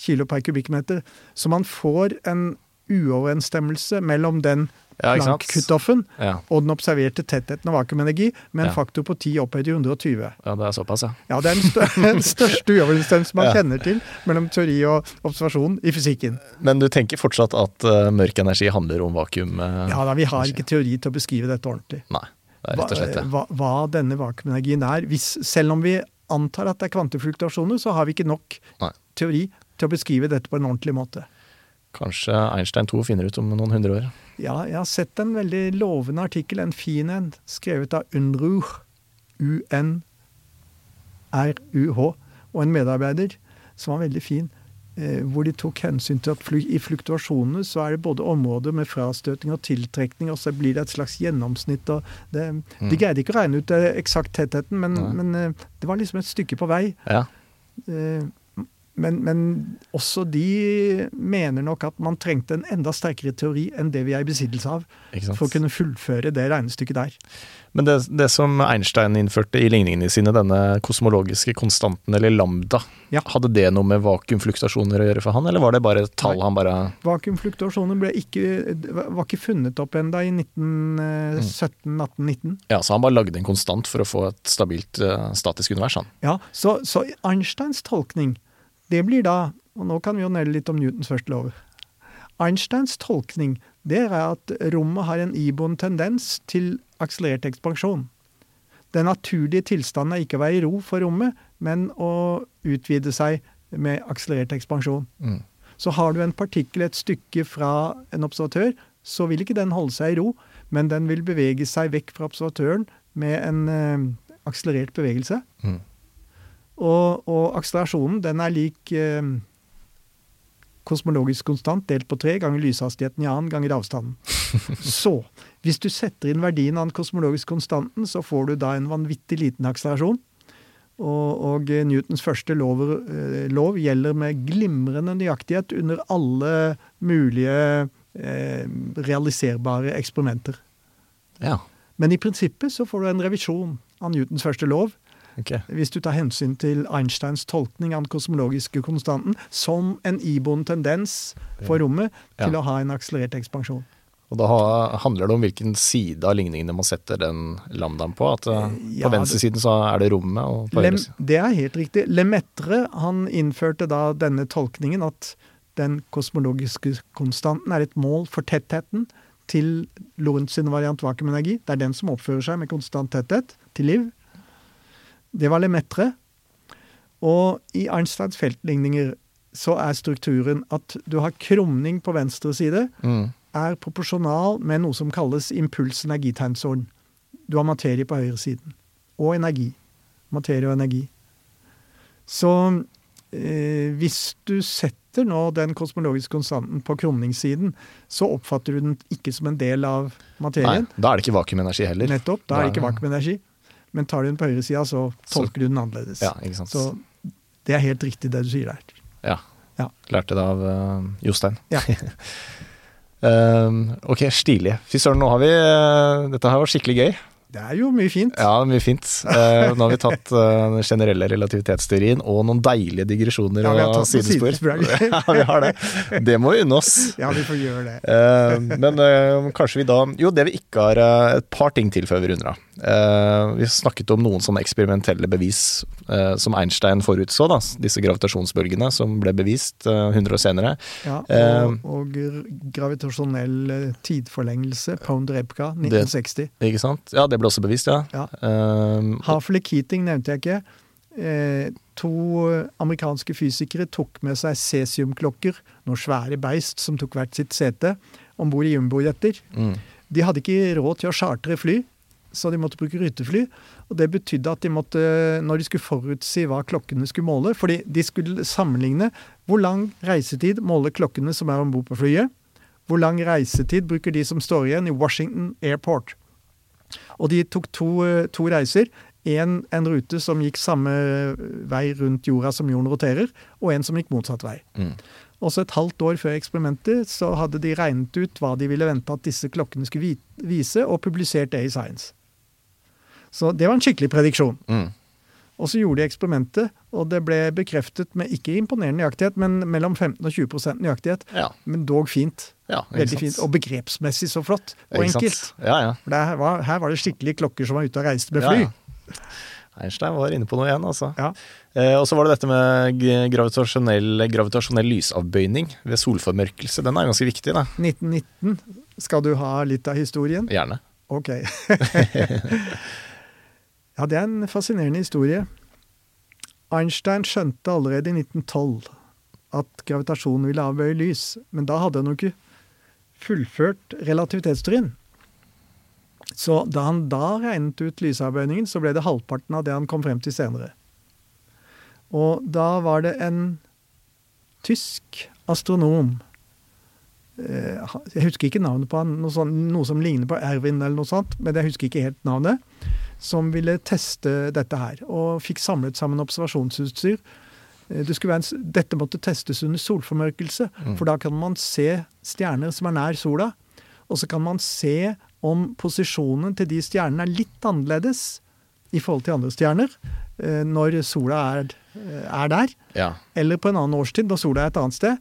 kilo per kubikkmeter. Så man får en uoverensstemmelse mellom den? Planck-kutoffen Ja. og den observerte tettheten av vakuumenergi med en Ja. faktor på 10 opphøyd til 120. ja, det er såpass, ja. Ja, det er den, stør [LAUGHS] den største uoverensstemmelsen man Ja. kjenner til mellom teori og observasjon i fysikken. Men du tenker fortsatt at uh, mørk energi handler om vakuum? Uh, Ja da, vi har ikke teori til å beskrive dette ordentlig. Nei, det er rett og slett det. Hva, hva denne vakuumenergien er. Hvis, selv om vi antar at det er kvantefluktasjoner, så har vi ikke nok Nei. teori til å beskrive dette på en ordentlig måte. Kanskje Einstein 2 finner ut om noen hundre år. Ja, jeg har sett en veldig lovende artikkel, en fin en, skrevet av Unruh, U-N-R-U-H, og en medarbeider, som var veldig fin, eh, hvor de tok hensyn til at i fluktuasjonene så er det både områder med frastøting og tiltrekning, og så blir det et slags gjennomsnitt. det, De greide ikke å regne ut eh, eksakt tettheten, men, men eh, det var liksom et stykke på vei. Ja, Eh, Men, men også de mener nok at man trengte en enda sterkere teori enn det vi er i besittelse av, for å kunne fullføre det regnestykket der. Men det, det som Einstein innførte i ligningene sine, denne kosmologiske konstanten, eller lambda, Ja. hadde det noe med vakuumfluktasjoner å gjøre for han, eller var det bare tall han bare Vakuumfluktasjoner ikke, var ikke funnet opp enda i 1917, 1819. Ja, så han bare lagde en konstant for å få et stabilt eh, statisk univers, han. Ja, så, så Einsteins tolkning, det blir da Og nå kan vi jo nelle litt om Newtons første lover. Einsteins tolkning, det er at rommet har en iboende tendens til akselerert ekspansjon. Den naturlige tilstanden er ikke å være i ro for rommet, men å utvide seg med akselerert ekspansjon. Mm. Så har du en partikkel et stykke fra en observatør, så vil ikke den holde seg i ro. men den vil bevege seg vekk fra observatøren med en eh, akselerert bevegelse. Mm. Og, og akselerasjonen den er lik eh, kosmologisk konstant delt på tre ganger lyshastigheten i annen ganger avstanden. [LAUGHS] så hvis du setter inn verdien av den kosmologiske konstanten, så får du da en vanvittig liten akselerasjon. Og, og Newtons første lov, eh, lov, gjelder med glimrende nøyaktighet under alle mulige eh, realiserbare eksperimenter. Ja. Men i prinsippet så får du en revisjon av Newtons første lov Ok. hvis du tar hensyn til Einsteins tolkning av den kosmologiske konstanten som en iboende tendens for rommet til Ja. å ha en akselerert ekspansjon. Og da handler det om hvilken side av ligningene man setter den lambdaen på. At eh, ja, på venstresiden så er det rommet, og på høyresiden det er helt riktig. Lemaitre han innførte da denne tolkningen at den kosmologiske konstanten er et mål for tettheten til Lorentz sin variant vakuumenergi. Det er den som oppfører seg med konstant tetthet til liv. Det var Lemaitre. Og i Arnstads feltligninger så er strukturen at du har krumning på venstre side, mm. er proporsjonal med noe som kalles impuls-energitegnsorden. Du har materie på høyresiden. Og energi. Materie og energi. Så eh, hvis du setter nå den kosmologiske konstanten på krumningssiden, så oppfatter du den ikke som en del av Nei, materien. da er det ikke vakuumenergi heller. Nettopp. Da er det ikke vakuumenergi. Men tar du den på høyresida, så tolker du den annerledes. Ja, ikke sant. Så det er helt riktig det du sier der. Ja. Ja. Lærte det av uh, Jostein. Ja. [LAUGHS] Um, ok, stilig. Fy søren, nå har vi uh, Dette her var skikkelig gøy. Det er jo mye fint. Ja, mye fint. Uh, nå har vi tatt den den generelle relativitetsteorien og noen deilige digresjoner Ja, vi har og tatt sidespor. [LAUGHS] ja, vi har det. Det må vi unne oss. Ja, vi får gjøre det. Uh, men eh, kanskje vi da Jo, det vi ikke har eh, Et par ting til før vi runder av. Eh, vi snakket om noen sånne eksperimentelle bevis eh, som Einstein forutså. da Disse gravitasjonsbølgene som ble bevist eh, 100 år senere. Ja, Eh, og, og gravitasjonell eh, tidforlengelse, Pound-Repka, 1960. Ikke sant? Ja, det ble også bevist, ja. Ja. Um, Havflek-Keating nevnte jeg ikke. Eh, to amerikanske fysikere tok med seg cesiumklokker, noen svære beist som tok hvert sitt sete, om bord i jumbojeter. mm, De hadde ikke råd til å chartre fly, så de måtte bruke rutefly. Og det betydde at de måtte, når de skulle forutsi hva klokkene skulle måle fordi de skulle sammenligne hvor lang reisetid måler klokkene som er om bord på flyet, hvor lang reisetid bruker de som står igjen i Washington Airport. Og de tok to, eh, to reiser. En, en rute som gikk samme vei rundt jorda som jorden roterer, og en som gikk motsatt vei. mm. Også et halvt år før eksperimentet så hadde de regnet ut hva de ville vente at disse klokkene skulle vise, og publisert det i Science. Så det var en skikkelig prediksjon. Mm. Og så gjorde de eksperimentet, og det ble bekreftet med ikke imponerende nøyaktighet, men mellom 15 og 20 nøyaktighet. Ja. Men dog fint. Ja Veldig fint. Og begrepsmessig så flott. Og enkelt. Ja, ja. Var, her var det skikkelige klokker som var ute og reiste med fly. ja. Einstein var inne på noe igjen, altså. Ja. Eh, og så var det dette med gravitasjonell, gravitasjonell lysavbøyning ved solformørkelse. Den er ganske viktig, da. 1919. Skal du ha litt av historien? Gjerne. Ok. [LAUGHS] ja, det er en fascinerende historie. Einstein skjønte allerede i 1912 at gravitasjonen ville avbøye lys, men da hadde han jo ikke fullført relativitetsteorien. Så da han da regnet ut lysavbøyningen, så ble det halvparten av det han kom frem til senere. Og da var det en tysk astronom eh, Jeg husker ikke navnet på han, noe, sånt, noe som ligner på Erwin eller noe sånt, men jeg husker ikke helt navnet, som ville teste dette her, og fikk samlet sammen observasjonsutstyr. Eh, Det en, dette måtte testes under solformørkelse, Mm. for da kan man se stjerner som er nær sola, og så kan man se om posisjonen til de stjernene er litt annerledes i forhold til andre stjerner eh, når sola er, eh, er der, Ja. eller på en annen årstid når sola er et annet sted.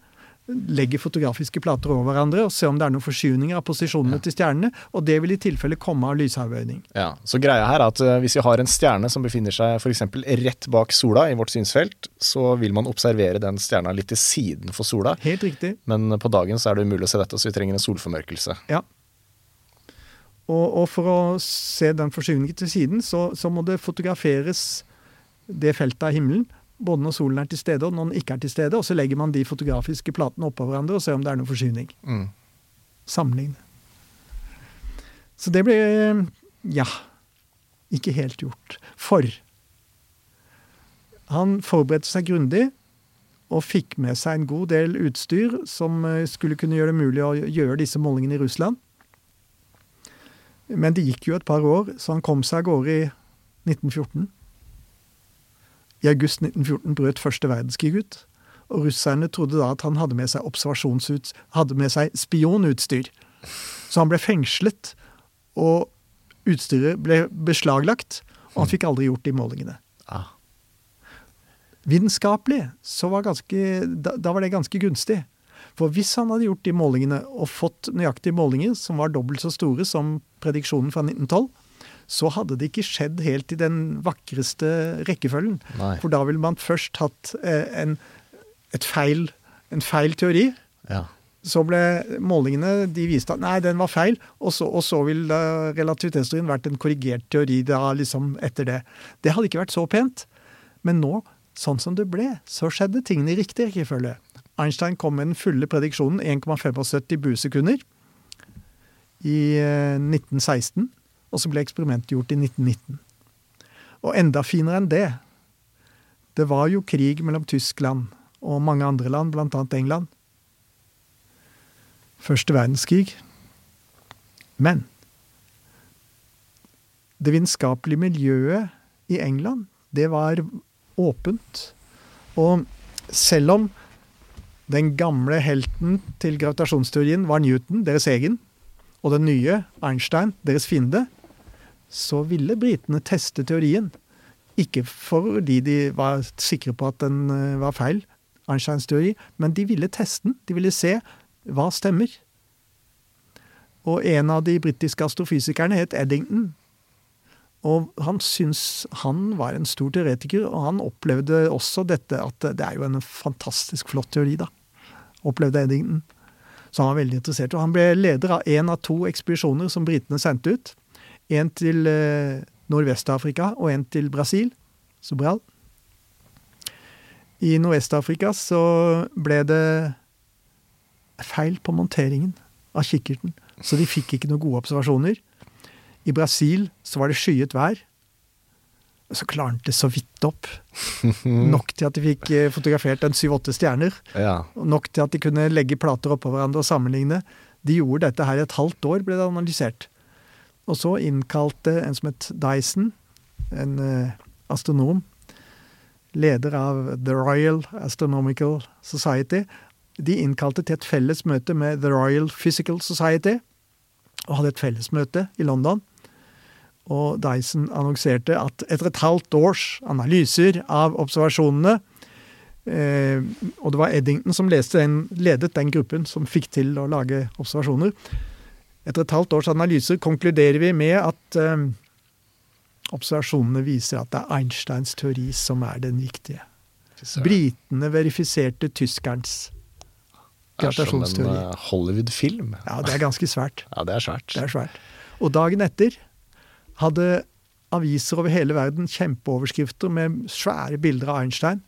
Legge fotografiske plater over hverandre og se om det er noen forskyvninger av posisjonene Ja. til stjernene, og det vil i tilfelle komme av lysavbøyning. ja. Så greia her er at eh, hvis vi har en stjerne som befinner seg f.eks. rett bak sola i vårt synsfelt, så vil man observere den stjerna litt til siden for sola. Helt riktig. Men på dagen så er det umulig å se dette, så vi trenger en solformørkelse. Ja. Og, og for å se den forskyvningen til siden, så, så må det fotograferes det feltet av himmelen, både når solen er til stede og når den ikke er til stede, og så legger man de fotografiske platene oppå hverandre og ser om det er noen forsyning. Mm. Sammenligne. Så det ble ja ikke helt gjort. For han forberedte seg grundig og fikk med seg en god del utstyr som eh, skulle kunne gjøre det mulig å gjøre disse målingene i Russland. Men det gikk jo et par år, så han kom seg av gårde i 1914. I august 1914 brøt første verdenskrig ut. Og russerne trodde da at han hadde med seg observasjonsut, hadde med seg spionutstyr. Så han ble fengslet, og utstyret ble beslaglagt, og han fikk aldri gjort de målingene. Ah. Vitenskapelig så var ganske, da, da var det ganske gunstig. For hvis han hadde gjort de målingene og fått nøyaktige målinger som var dobbelt så store som prediksjonen fra 1912, så hadde det ikke skjedd helt i den vakreste rekkefølgen. Nei. For da ville man først hatt eh, en, et feil, en feil teori. Ja. Så ble målingene de viste at nei, den var feil, og så, og så ville relativitetsteorien vært en korrigert teori da, liksom etter det. Det hadde ikke vært så pent. Men nå, sånn som det ble, så skjedde tingene i riktig rekkefølge. Einstein kom med den fulle prediksjonen 1,75 busekunder i eh, 1916, og så ble eksperimentet gjort i 1919. Og enda finere enn det, det var jo krig mellom Tyskland og mange andre land, annet England. Første verdenskrig. Men det vitenskapelige miljøet i England, det var åpent. Og selv om den gamle helten til gravitasjonsteorien var Newton, deres egen, og den nye, Einstein, deres fiende, så ville britene teste teorien. Ikke fordi de var sikre på at den eh, var feil, Einsteins teori, men de ville teste den. De ville se hva stemmer. Og en av de britiske astrofysikerne het Eddington. Og han syntes han var en stor teoretiker, og han opplevde også dette at det er jo en fantastisk flott teori, da. Opplevde Eddington. Så han var veldig interessert. Og han ble leder av én av to ekspedisjoner som britene sendte ut. En til eh, Nordvest-Afrika og en til Brasil. Sobral. I Nordvest-Afrika så ble det feil på monteringen av kikkerten. Så de fikk ikke noen gode observasjoner. I Brasil så var det skyet vær. Så klarnet det så vidt opp. [LAUGHS] Nok til at de fikk eh, fotografert en syv-åtte stjerner. ja. Nok til at de kunne legge plater oppå hverandre og sammenligne. De gjorde dette her i et halvt år, ble det analysert. Og så innkalte en som het Dyson, en eh, astronom, leder av The Royal Astronomical Society, de innkalte til et felles møte med The Royal Physical Society, og hadde et fellesmøte i London. Og Dyson annonserte at etter et halvt års analyser av observasjonene eh, Og det var Eddington som den, ledet den gruppen som fikk til å lage observasjoner. Etter et halvt års analyser konkluderer vi med at eh, observasjonene viser at det er Einsteins teori som er den viktige. Britene verifiserte tyskerens Det er som en eh, Hollywood-film. Ja, det er ganske svært. Ja, det er svært. Det er svært. Og dagen etter hadde aviser over hele verden kjempeoverskrifter med svære bilder av Einstein.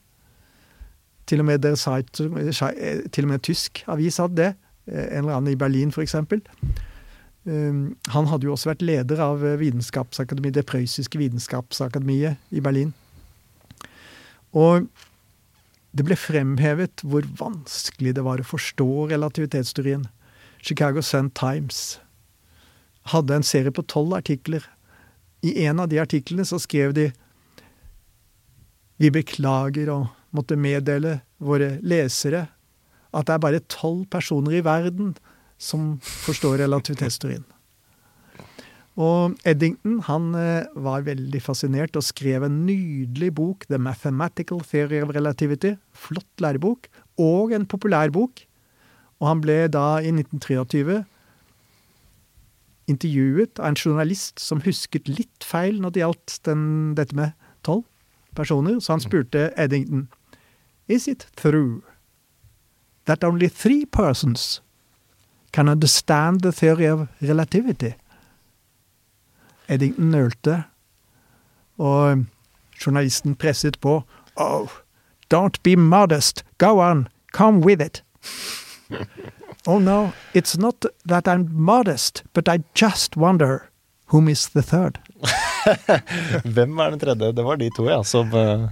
Til og med, Der eh, til og med en tysk avis hadde det. Eh, En eller annen i Berlin, f.eks. Um, Han hadde jo også vært leder av eh, det prøyssiske vitenskapsakademiet i Berlin. Og det ble fremhevet hvor vanskelig det var å forstå relativitetsteorien. Chicago Sun Times hadde en serie på tolv artikler. I en av de artiklene så skrev de Vi beklager å måtte meddele våre lesere at det er bare tolv personer i verden som forstår relativitetsteorien. Og Eddington han eh, var veldig fascinert og skrev en nydelig bok, The Mathematical Theory of Relativity. Flott lærebok. Og en populær bok. Og han ble da i 1923 intervjuet av en journalist som husket litt feil når det gjaldt den, dette med tolv personer. Så han spurte Eddington Is it true that only three persons can understand the theory of relativity? Eddington nølte, og journalisten presset på. Oh, don't be modest. Go on. Come with it. [LAUGHS] Oh no, it's not that I'm modest, but I just wonder whom is the third. [LAUGHS] Hvem er den tredje? Det var de to, ja. Som uh,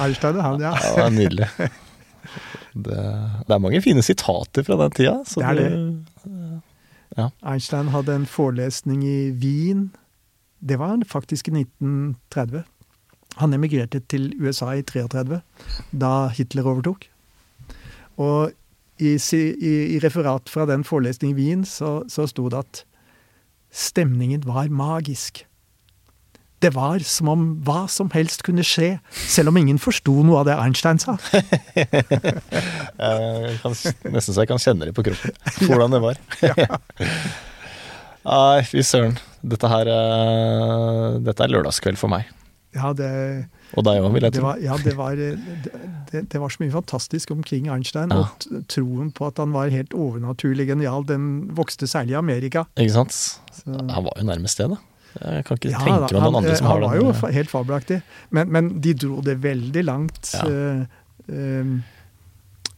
Einstein og han, ja. Ja, det var nydelig. [LAUGHS] Det, det er mange fine sitater fra den tida. Så Det er det. Einstein hadde en forelesning i Wien. Det var faktisk i 1930. Han emigrerte til USA i 33, da Hitler overtok. Og i, i, i referat fra den forelesningen i Wien så, så sto det at stemningen var magisk. Det var som om hva som helst kunne skje, selv om ingen forsto noe av det Einstein sa. [LAUGHS] Jeg kan, nesten så jeg kan kjenne det på kroppen, hvordan det var. [LAUGHS] Nei, [LAUGHS] fy søren. Dette her eh, Dette er lørdagskveld for meg. Ja, det, Og deg òg, vil jeg det tro. var, ja, det var, det, det, det var så mye fantastisk omkring Einstein, Ja. og troen på at han var helt overnaturlig genial, den vokste særlig i Amerika. Ikke sant? Så, Han var jo nærmest det, da. Jeg kan ikke Ja, tenke meg noen han, andre som han var jo helt fabelaktig, men, men de dro det veldig langt. Ja. eh, eh,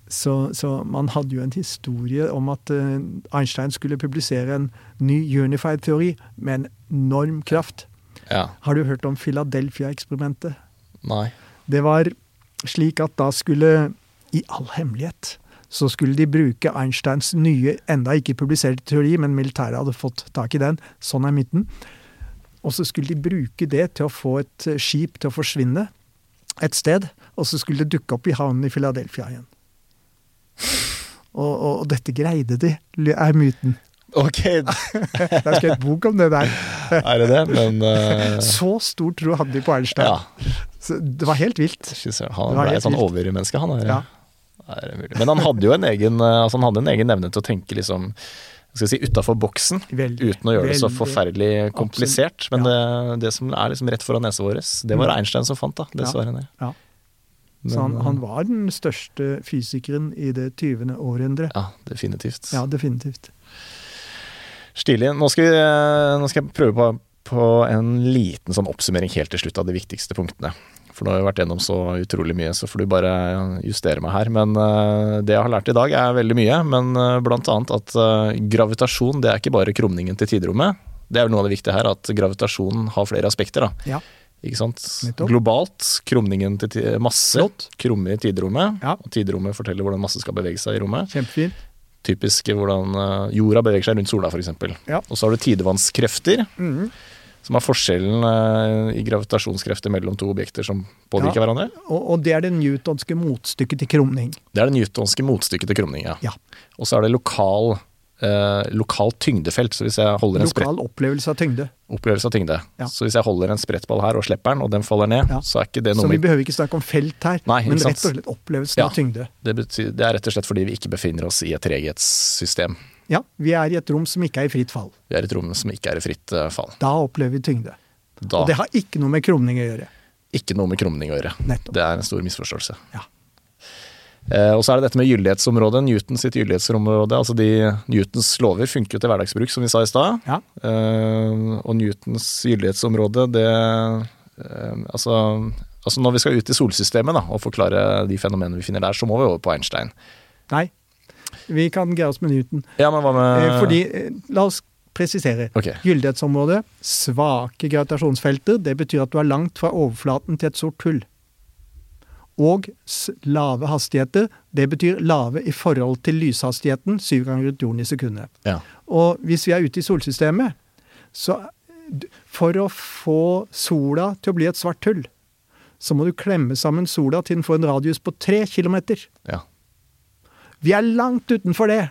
så, så man hadde jo en historie om at eh, Einstein skulle publisere en ny unified teori med en enorm kraft. Ja. Har du hørt om Philadelphia-eksperimentet? Nei. Det var slik at da skulle, i all hemmelighet, så skulle de bruke Einsteins nye, enda ikke publiserte teori, men militæret hadde fått tak i den, sånn er midten. Og så skulle de bruke det til å få et eh, skip til å forsvinne et sted, og så skulle det dukke opp i havnen i Philadelphia igjen. Og, og, og dette greide de, er myten. Ok, [LAUGHS] Det er skrevet bok om det der. [LAUGHS] er det det? Men uh... [LAUGHS] Så stor tro hadde de på Einstein. ja. Så det var helt vilt. Han ble et sånn overmenneske, han. Er, Ja. er? Men han hadde jo en egen eh, altså han hadde en egen evne til å tenke liksom skal si, utafor boksen, Veldig, uten å gjøre det så forferdelig komplisert. Men Ja. det, det som er liksom rett foran nesa vår, det var Mm. Einstein som fant, da. Det Ja. Ja. Men, Så han, han var den største fysikeren i det 20. århundre. Ja, definitivt. Ja, definitivt. Stilig. Nå skal, vi, eh, nå skal jeg prøve på, på en liten sånn oppsummering helt til slutt av de viktigste punktene. For nå har vi vært gjennom så utrolig mye, så får du bare justere meg her. Men eh, det jeg har lært i dag er veldig mye, men uh, blant annet at eh, gravitasjon det er ikke bare krumningen til tidrommet. Det er vel noe av det viktige her, at gravitasjonen har flere aspekter. da. Ja. Ikke sant? Globalt, krumningen til masse Flott. krummer i tidrommet. Ja. Og tidrommet forteller hvordan masse skal bevege seg i rommet Kjempefint. typisk hvordan eh, jorda beveger seg rundt sola, f.eks. Ja. Og så har du tidevannskrefter, Mhm. Som er forskjellen eh, i gravitasjonskrefter mellom to objekter som påvirker Ja. hverandre. Og, og det er det newtonske motstykket til krumning. Det er det newtonske motstykket til krumning, ja. Ja. Og så er det lokal, eh, lokalt tyngdefelt. Så hvis jeg holder en Lokal opplevelse av tyngde. opplevelse av tyngde, Ja. så hvis jeg holder en sprettball her og slipper den, og den faller ned, Ja. så er ikke det noe Så vi behøver ikke snakke om felt her, Nei, men rett og slett opplevelsen Ja. av tyngde. det, betyr, det er rett og slett fordi vi ikke befinner oss i et treghetssystem. Ja, vi er i et rom som ikke er i fritt fall. Vi er i et rom som ikke er i fritt eh, fall. Da opplever vi tyngde. Da Og det har ikke noe med krumning å gjøre. ikke noe med krumning å gjøre. Nettopp. Det er en stor misforståelse. Ja. Eh, og så er det dette med gyldighetsområdet. Newtons sitt gyldighetsområde. altså de, Newtons lover funker jo til hverdagsbruk, som vi sa i stad. Ja. Eh, og Newtons gyldighetsområde, det eh, altså, altså når vi skal ut i solsystemet da, og forklare de fenomenene vi finner der, så må vi over på Einstein. Nei, vi kan greie oss med Newton. Ja, men hva med Eh, Fordi, eh, la oss presisere. Ok. Gyldighetsområde, svake gravitasjonsfelter, det betyr at du er langt fra overflaten til et sort hull. Og lave hastigheter, det betyr lave i forhold til lyshastigheten, syv ganger rundt jorden i sekundet. Ja. Og hvis vi er ute i solsystemet, så for å få sola til å bli et svart hull, så må du klemme sammen sola til den får en radius på tre kilometer. ja. Vi er langt utenfor det.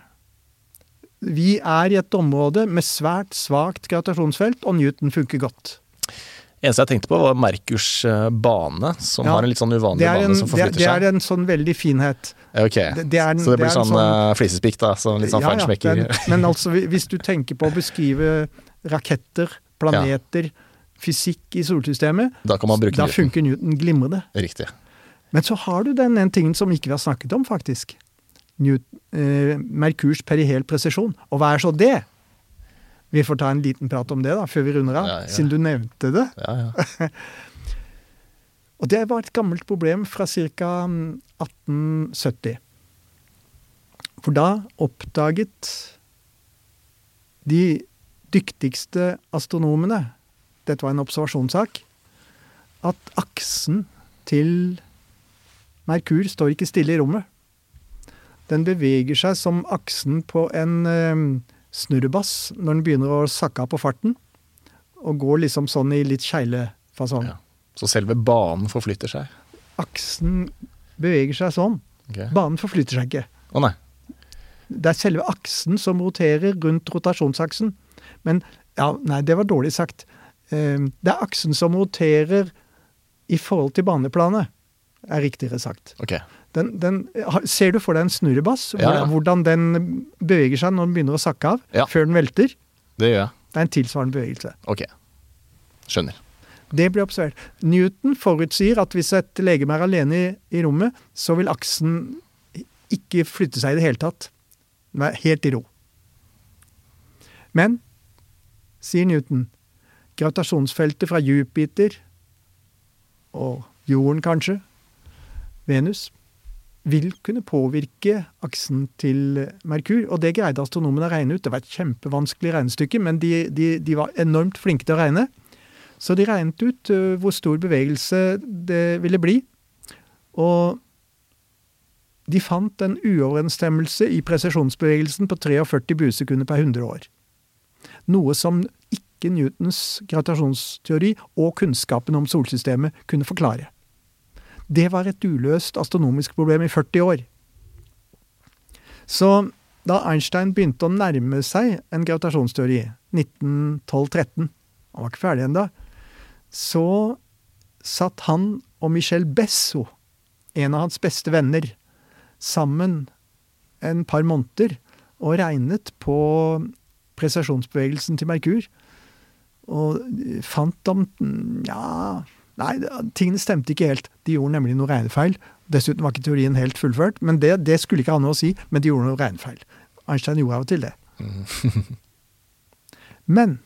Vi er i et område med svært svakt gravitasjonsfelt, og Newton funker godt. Eneste jeg tenkte på, var Merkurs eh, bane, som Ja, har en litt sånn uvanlig en, bane som det, seg. det er en sånn veldig finhet. Ok, det- det en- Så det blir det sånn, sånn- eh, flisespikk, da? Så litt sånn Ja, ja, feinschmecker? den- men altså, hvis du tenker på å beskrive raketter, planeter, fysikk i solsystemet, Da kan man da Newton. funker Newton glimrende. Riktig. Men så har du den ene tingen som ikke vi har snakket om, faktisk. Newton, eh, Merkurs perihel presisjon. Og hva er så det? Vi får ta en liten prat om det da, før vi runder av, Ja, ja. siden du nevnte det. Ja, ja. [LAUGHS] Og det var et gammelt problem fra ca. 1870. For da oppdaget de dyktigste astronomene, dette var en observasjonssak, at aksen til Merkur står ikke stille i rommet. Den beveger seg som aksen på en eh, snurrebass når den begynner å sakke av på farten, og går liksom sånn i litt kjeglefasong. Ja. Så selve banen forflytter seg? Aksen beveger seg sånn. Okay. Banen forflytter seg ikke. Å nei. Det er selve aksen som roterer rundt rotasjonsaksen. Men ja, nei, det var dårlig sagt. Eh, Det er aksen som roterer i forhold til baneplanet, er riktigere sagt. Ok. Den, den, ser du for deg en snurrebass? Ja, ja. Hvordan den beveger seg når den begynner å sakke av, Ja. før den velter? Det gjør jeg. Det er en tilsvarende bevegelse. Ok. Skjønner. Det blir observert. Newton forutsier at hvis et legeme er alene i, i rommet, så vil aksen ikke flytte seg i det hele tatt. Den er helt i ro. Men, sier Newton, gravitasjonsfeltet fra Jupiter og jorden kanskje, Venus, vil kunne påvirke aksen til Merkur. Og det greide astronomene å regne ut. Det var et kjempevanskelig regnestykke, men de, de, de var enormt flinke til å regne. Så de regnet ut ø, hvor stor bevegelse det ville bli. Og de fant en uoverensstemmelse i presisjonsbevegelsen på 43 buesekunder per 100 år. Noe som ikke Newtons gravitasjonsteori og kunnskapen om solsystemet kunne forklare. Det var et uløst astronomisk problem i 40 år. Så da Einstein begynte å nærme seg en gravitasjonsteori, 1912-13, han var ikke ferdig ennå, så satt han og Michel Besso, en av hans beste venner, sammen en par måneder og regnet på prestasjonsbevegelsen til Merkur. Og fant om Ja, nei, tingene stemte ikke helt. De gjorde nemlig noe regnefeil. Dessuten var ikke teorien helt fullført, men det, det skulle ikke ha noe å si. Men de gjorde noe regnefeil. Einstein gjorde av og til det. [LAUGHS] Men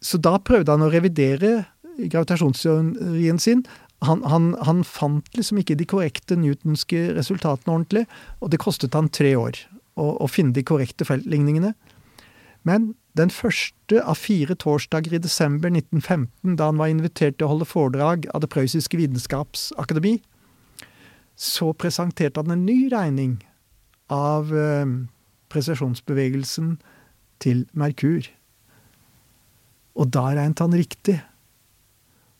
Så da prøvde han å revidere gravitasjonsteorien sin. Han, han, han fant liksom ikke de korrekte newtonske resultatene ordentlig, og det kostet han tre år å, å finne de korrekte feltligningene. Men den første av fire torsdager i desember 1915, da han var invitert til å holde foredrag av Det prøyssiske vitenskapsakademi, så presenterte han en ny regning av eh, presisjonsbevegelsen til Merkur. Og da regnet han riktig.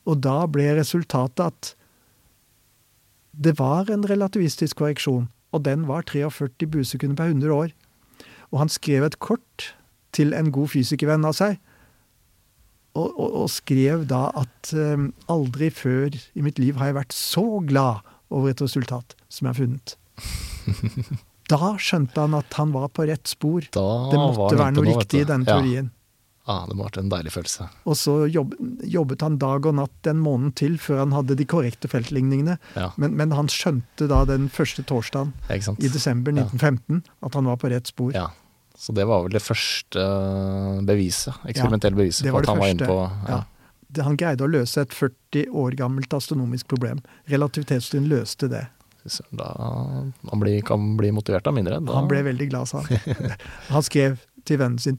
Og da ble resultatet at det var en relativistisk korreksjon, og den var 43 busekunder per 100 år. Og han skrev et kort til en god fysikervenn av seg, og, og, og skrev da at um, aldri før i mitt liv har jeg vært så glad over et resultat som jeg har funnet. [LAUGHS] Da skjønte han at han var på rett spor. Da Det måtte være noe, noe riktig i denne teorien. Ja, det må ha vært en deilig følelse. Og så jobb, jobbet han dag og natt en måned til før han hadde de korrekte feltligningene. Ja, Men, men han skjønte da den første torsdagen i desember Ja. 1915 at han var på rett spor. Ja. Så det var vel det første beviset, eksperimentelle beviset det på at han han var inne på ja. Ja. Det- Han greide å løse et 40 år gammelt astronomisk problem. Relativitetsteorien løste det. Da man blir, kan bli motivert av mindre. Da, Han ble veldig glad, sa han. [LAUGHS] Han skrev til vennen sin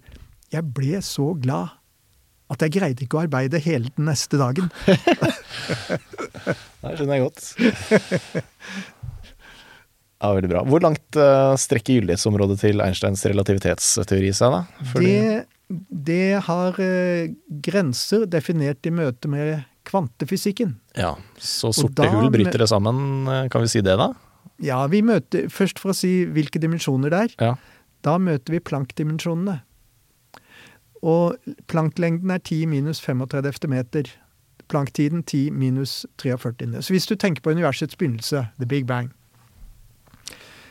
Jeg ble så glad at jeg greide ikke å arbeide hele den neste dagen. [LAUGHS] Det skjønner jeg godt. [LAUGHS] Ja, Veldig bra. Hvor langt eh, strekker gyldighetsområdet til Einsteins relativitetsteori seg, da? Fordi- Det, det har eh, grenser definert i møte med kvantefysikken. Ja, Så sorte da hull bryter det sammen, eh, kan vi si det da? Ja, vi møter Først for å si hvilke dimensjoner det er. Ja. Da møter vi Planck-dimensjonene. Og Planck-lengden er 10 minus 35 meter. Planck-tiden 10 minus 43. Så hvis du tenker på universets begynnelse, the big bang,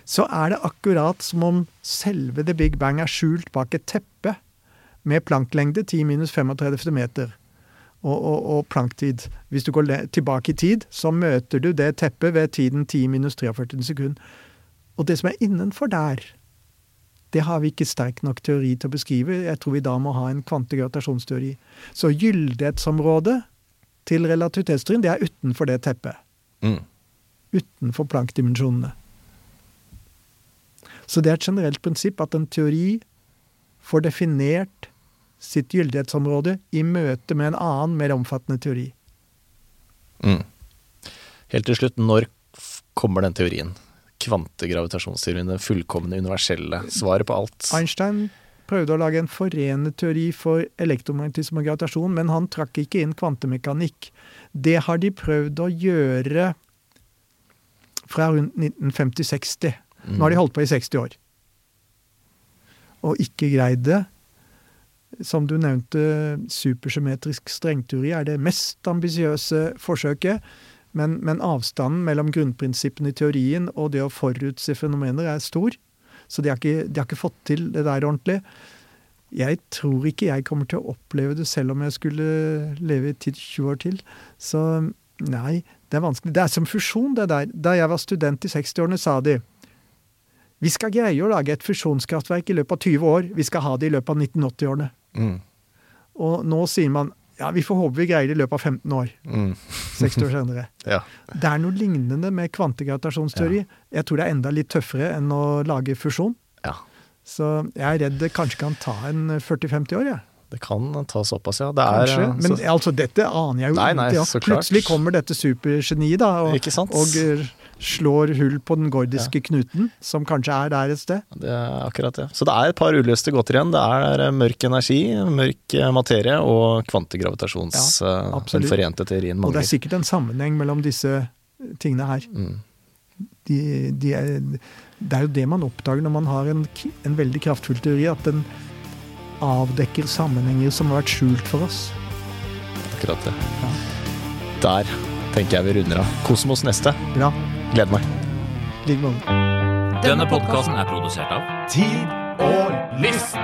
så er det akkurat som om selve the big bang er skjult bak et teppe med Planck-lengde 10 minus 35 meter. Og, og, og Planck-tid. Hvis du går tilbake i tid, så møter du det teppet ved tiden 10 minus 43 sekund. Og det som er innenfor der, det har vi ikke sterk nok teori til å beskrive. Jeg tror vi da må ha en kvantegravitasjonsteori. Så gyldighetsområdet til relativitetsteorien, det er utenfor det teppet. Mm. Utenfor Planck-dimensjonene. Så det er et generelt prinsipp at en teori får definert sitt gyldighetsområde i møte med en annen, mer omfattende teori. Mm. Helt til slutt, når kommer den teorien? Kvantegravitasjonsteorien, det fullkomne universelle svaret på alt. Einstein prøvde å lage en forenende teori for elektromagnetisme og gravitasjon, men han trakk ikke inn kvantemekanikk. Det har de prøvd å gjøre fra rundt 1950-60. Nå har de holdt på i 60 år. Og ikke greid det. Som du nevnte, supersymmetrisk strengteori er det mest ambisiøse forsøket. Men, men avstanden mellom grunnprinsippene i teorien og det å forutse fenomener er stor. Så de har, ikke, de har ikke fått til det der ordentlig. Jeg tror ikke jeg kommer til å oppleve det selv om jeg skulle leve i 10-20 år til. Så nei, det er vanskelig. Det er som fusjon, det der. Da jeg var student i 60-årene, sa de vi skal greie å lage et fusjonskraftverk i løpet av 20 år. Vi skal ha det i løpet av 1980-årene. Mm. Og nå sier man ja, vi får håpe vi greier det i løpet av 15 år. Mm. 60 år senere. [LAUGHS] Ja. Det er noe lignende med kvantegravitasjonsteori. Jeg tror det er enda litt tøffere enn å lage fusjon. ja. Så jeg er redd det kanskje kan ta en 40-50 år, jeg. Det kan ta såpass, ja. Det er, Kanskje. eh, Men så, altså, dette aner jeg jo Nei, nei, ikke. Ja. Plutselig kommer dette supergeniet da, og, og slår hull på den gordiske knuten, som kanskje er der et sted. det er akkurat det. Så det er et par uløste gåter igjen. Det er eh, mørk energi, mørk eh, materie og kvantegravitasjons... Ja, eh, den forente teorien Og det er sikkert en sammenheng mellom disse tingene her. Mm. De, de er, det er jo det man oppdager når man har en, en veldig kraftfull teori, at den avdekker sammenhenger som har vært skjult for oss. Akkurat det. Ja. Der tenker jeg vi runder av. Kosmos neste. Bra. Gleder meg. Like måte. Denne podkasten er produsert av Tid og lyst.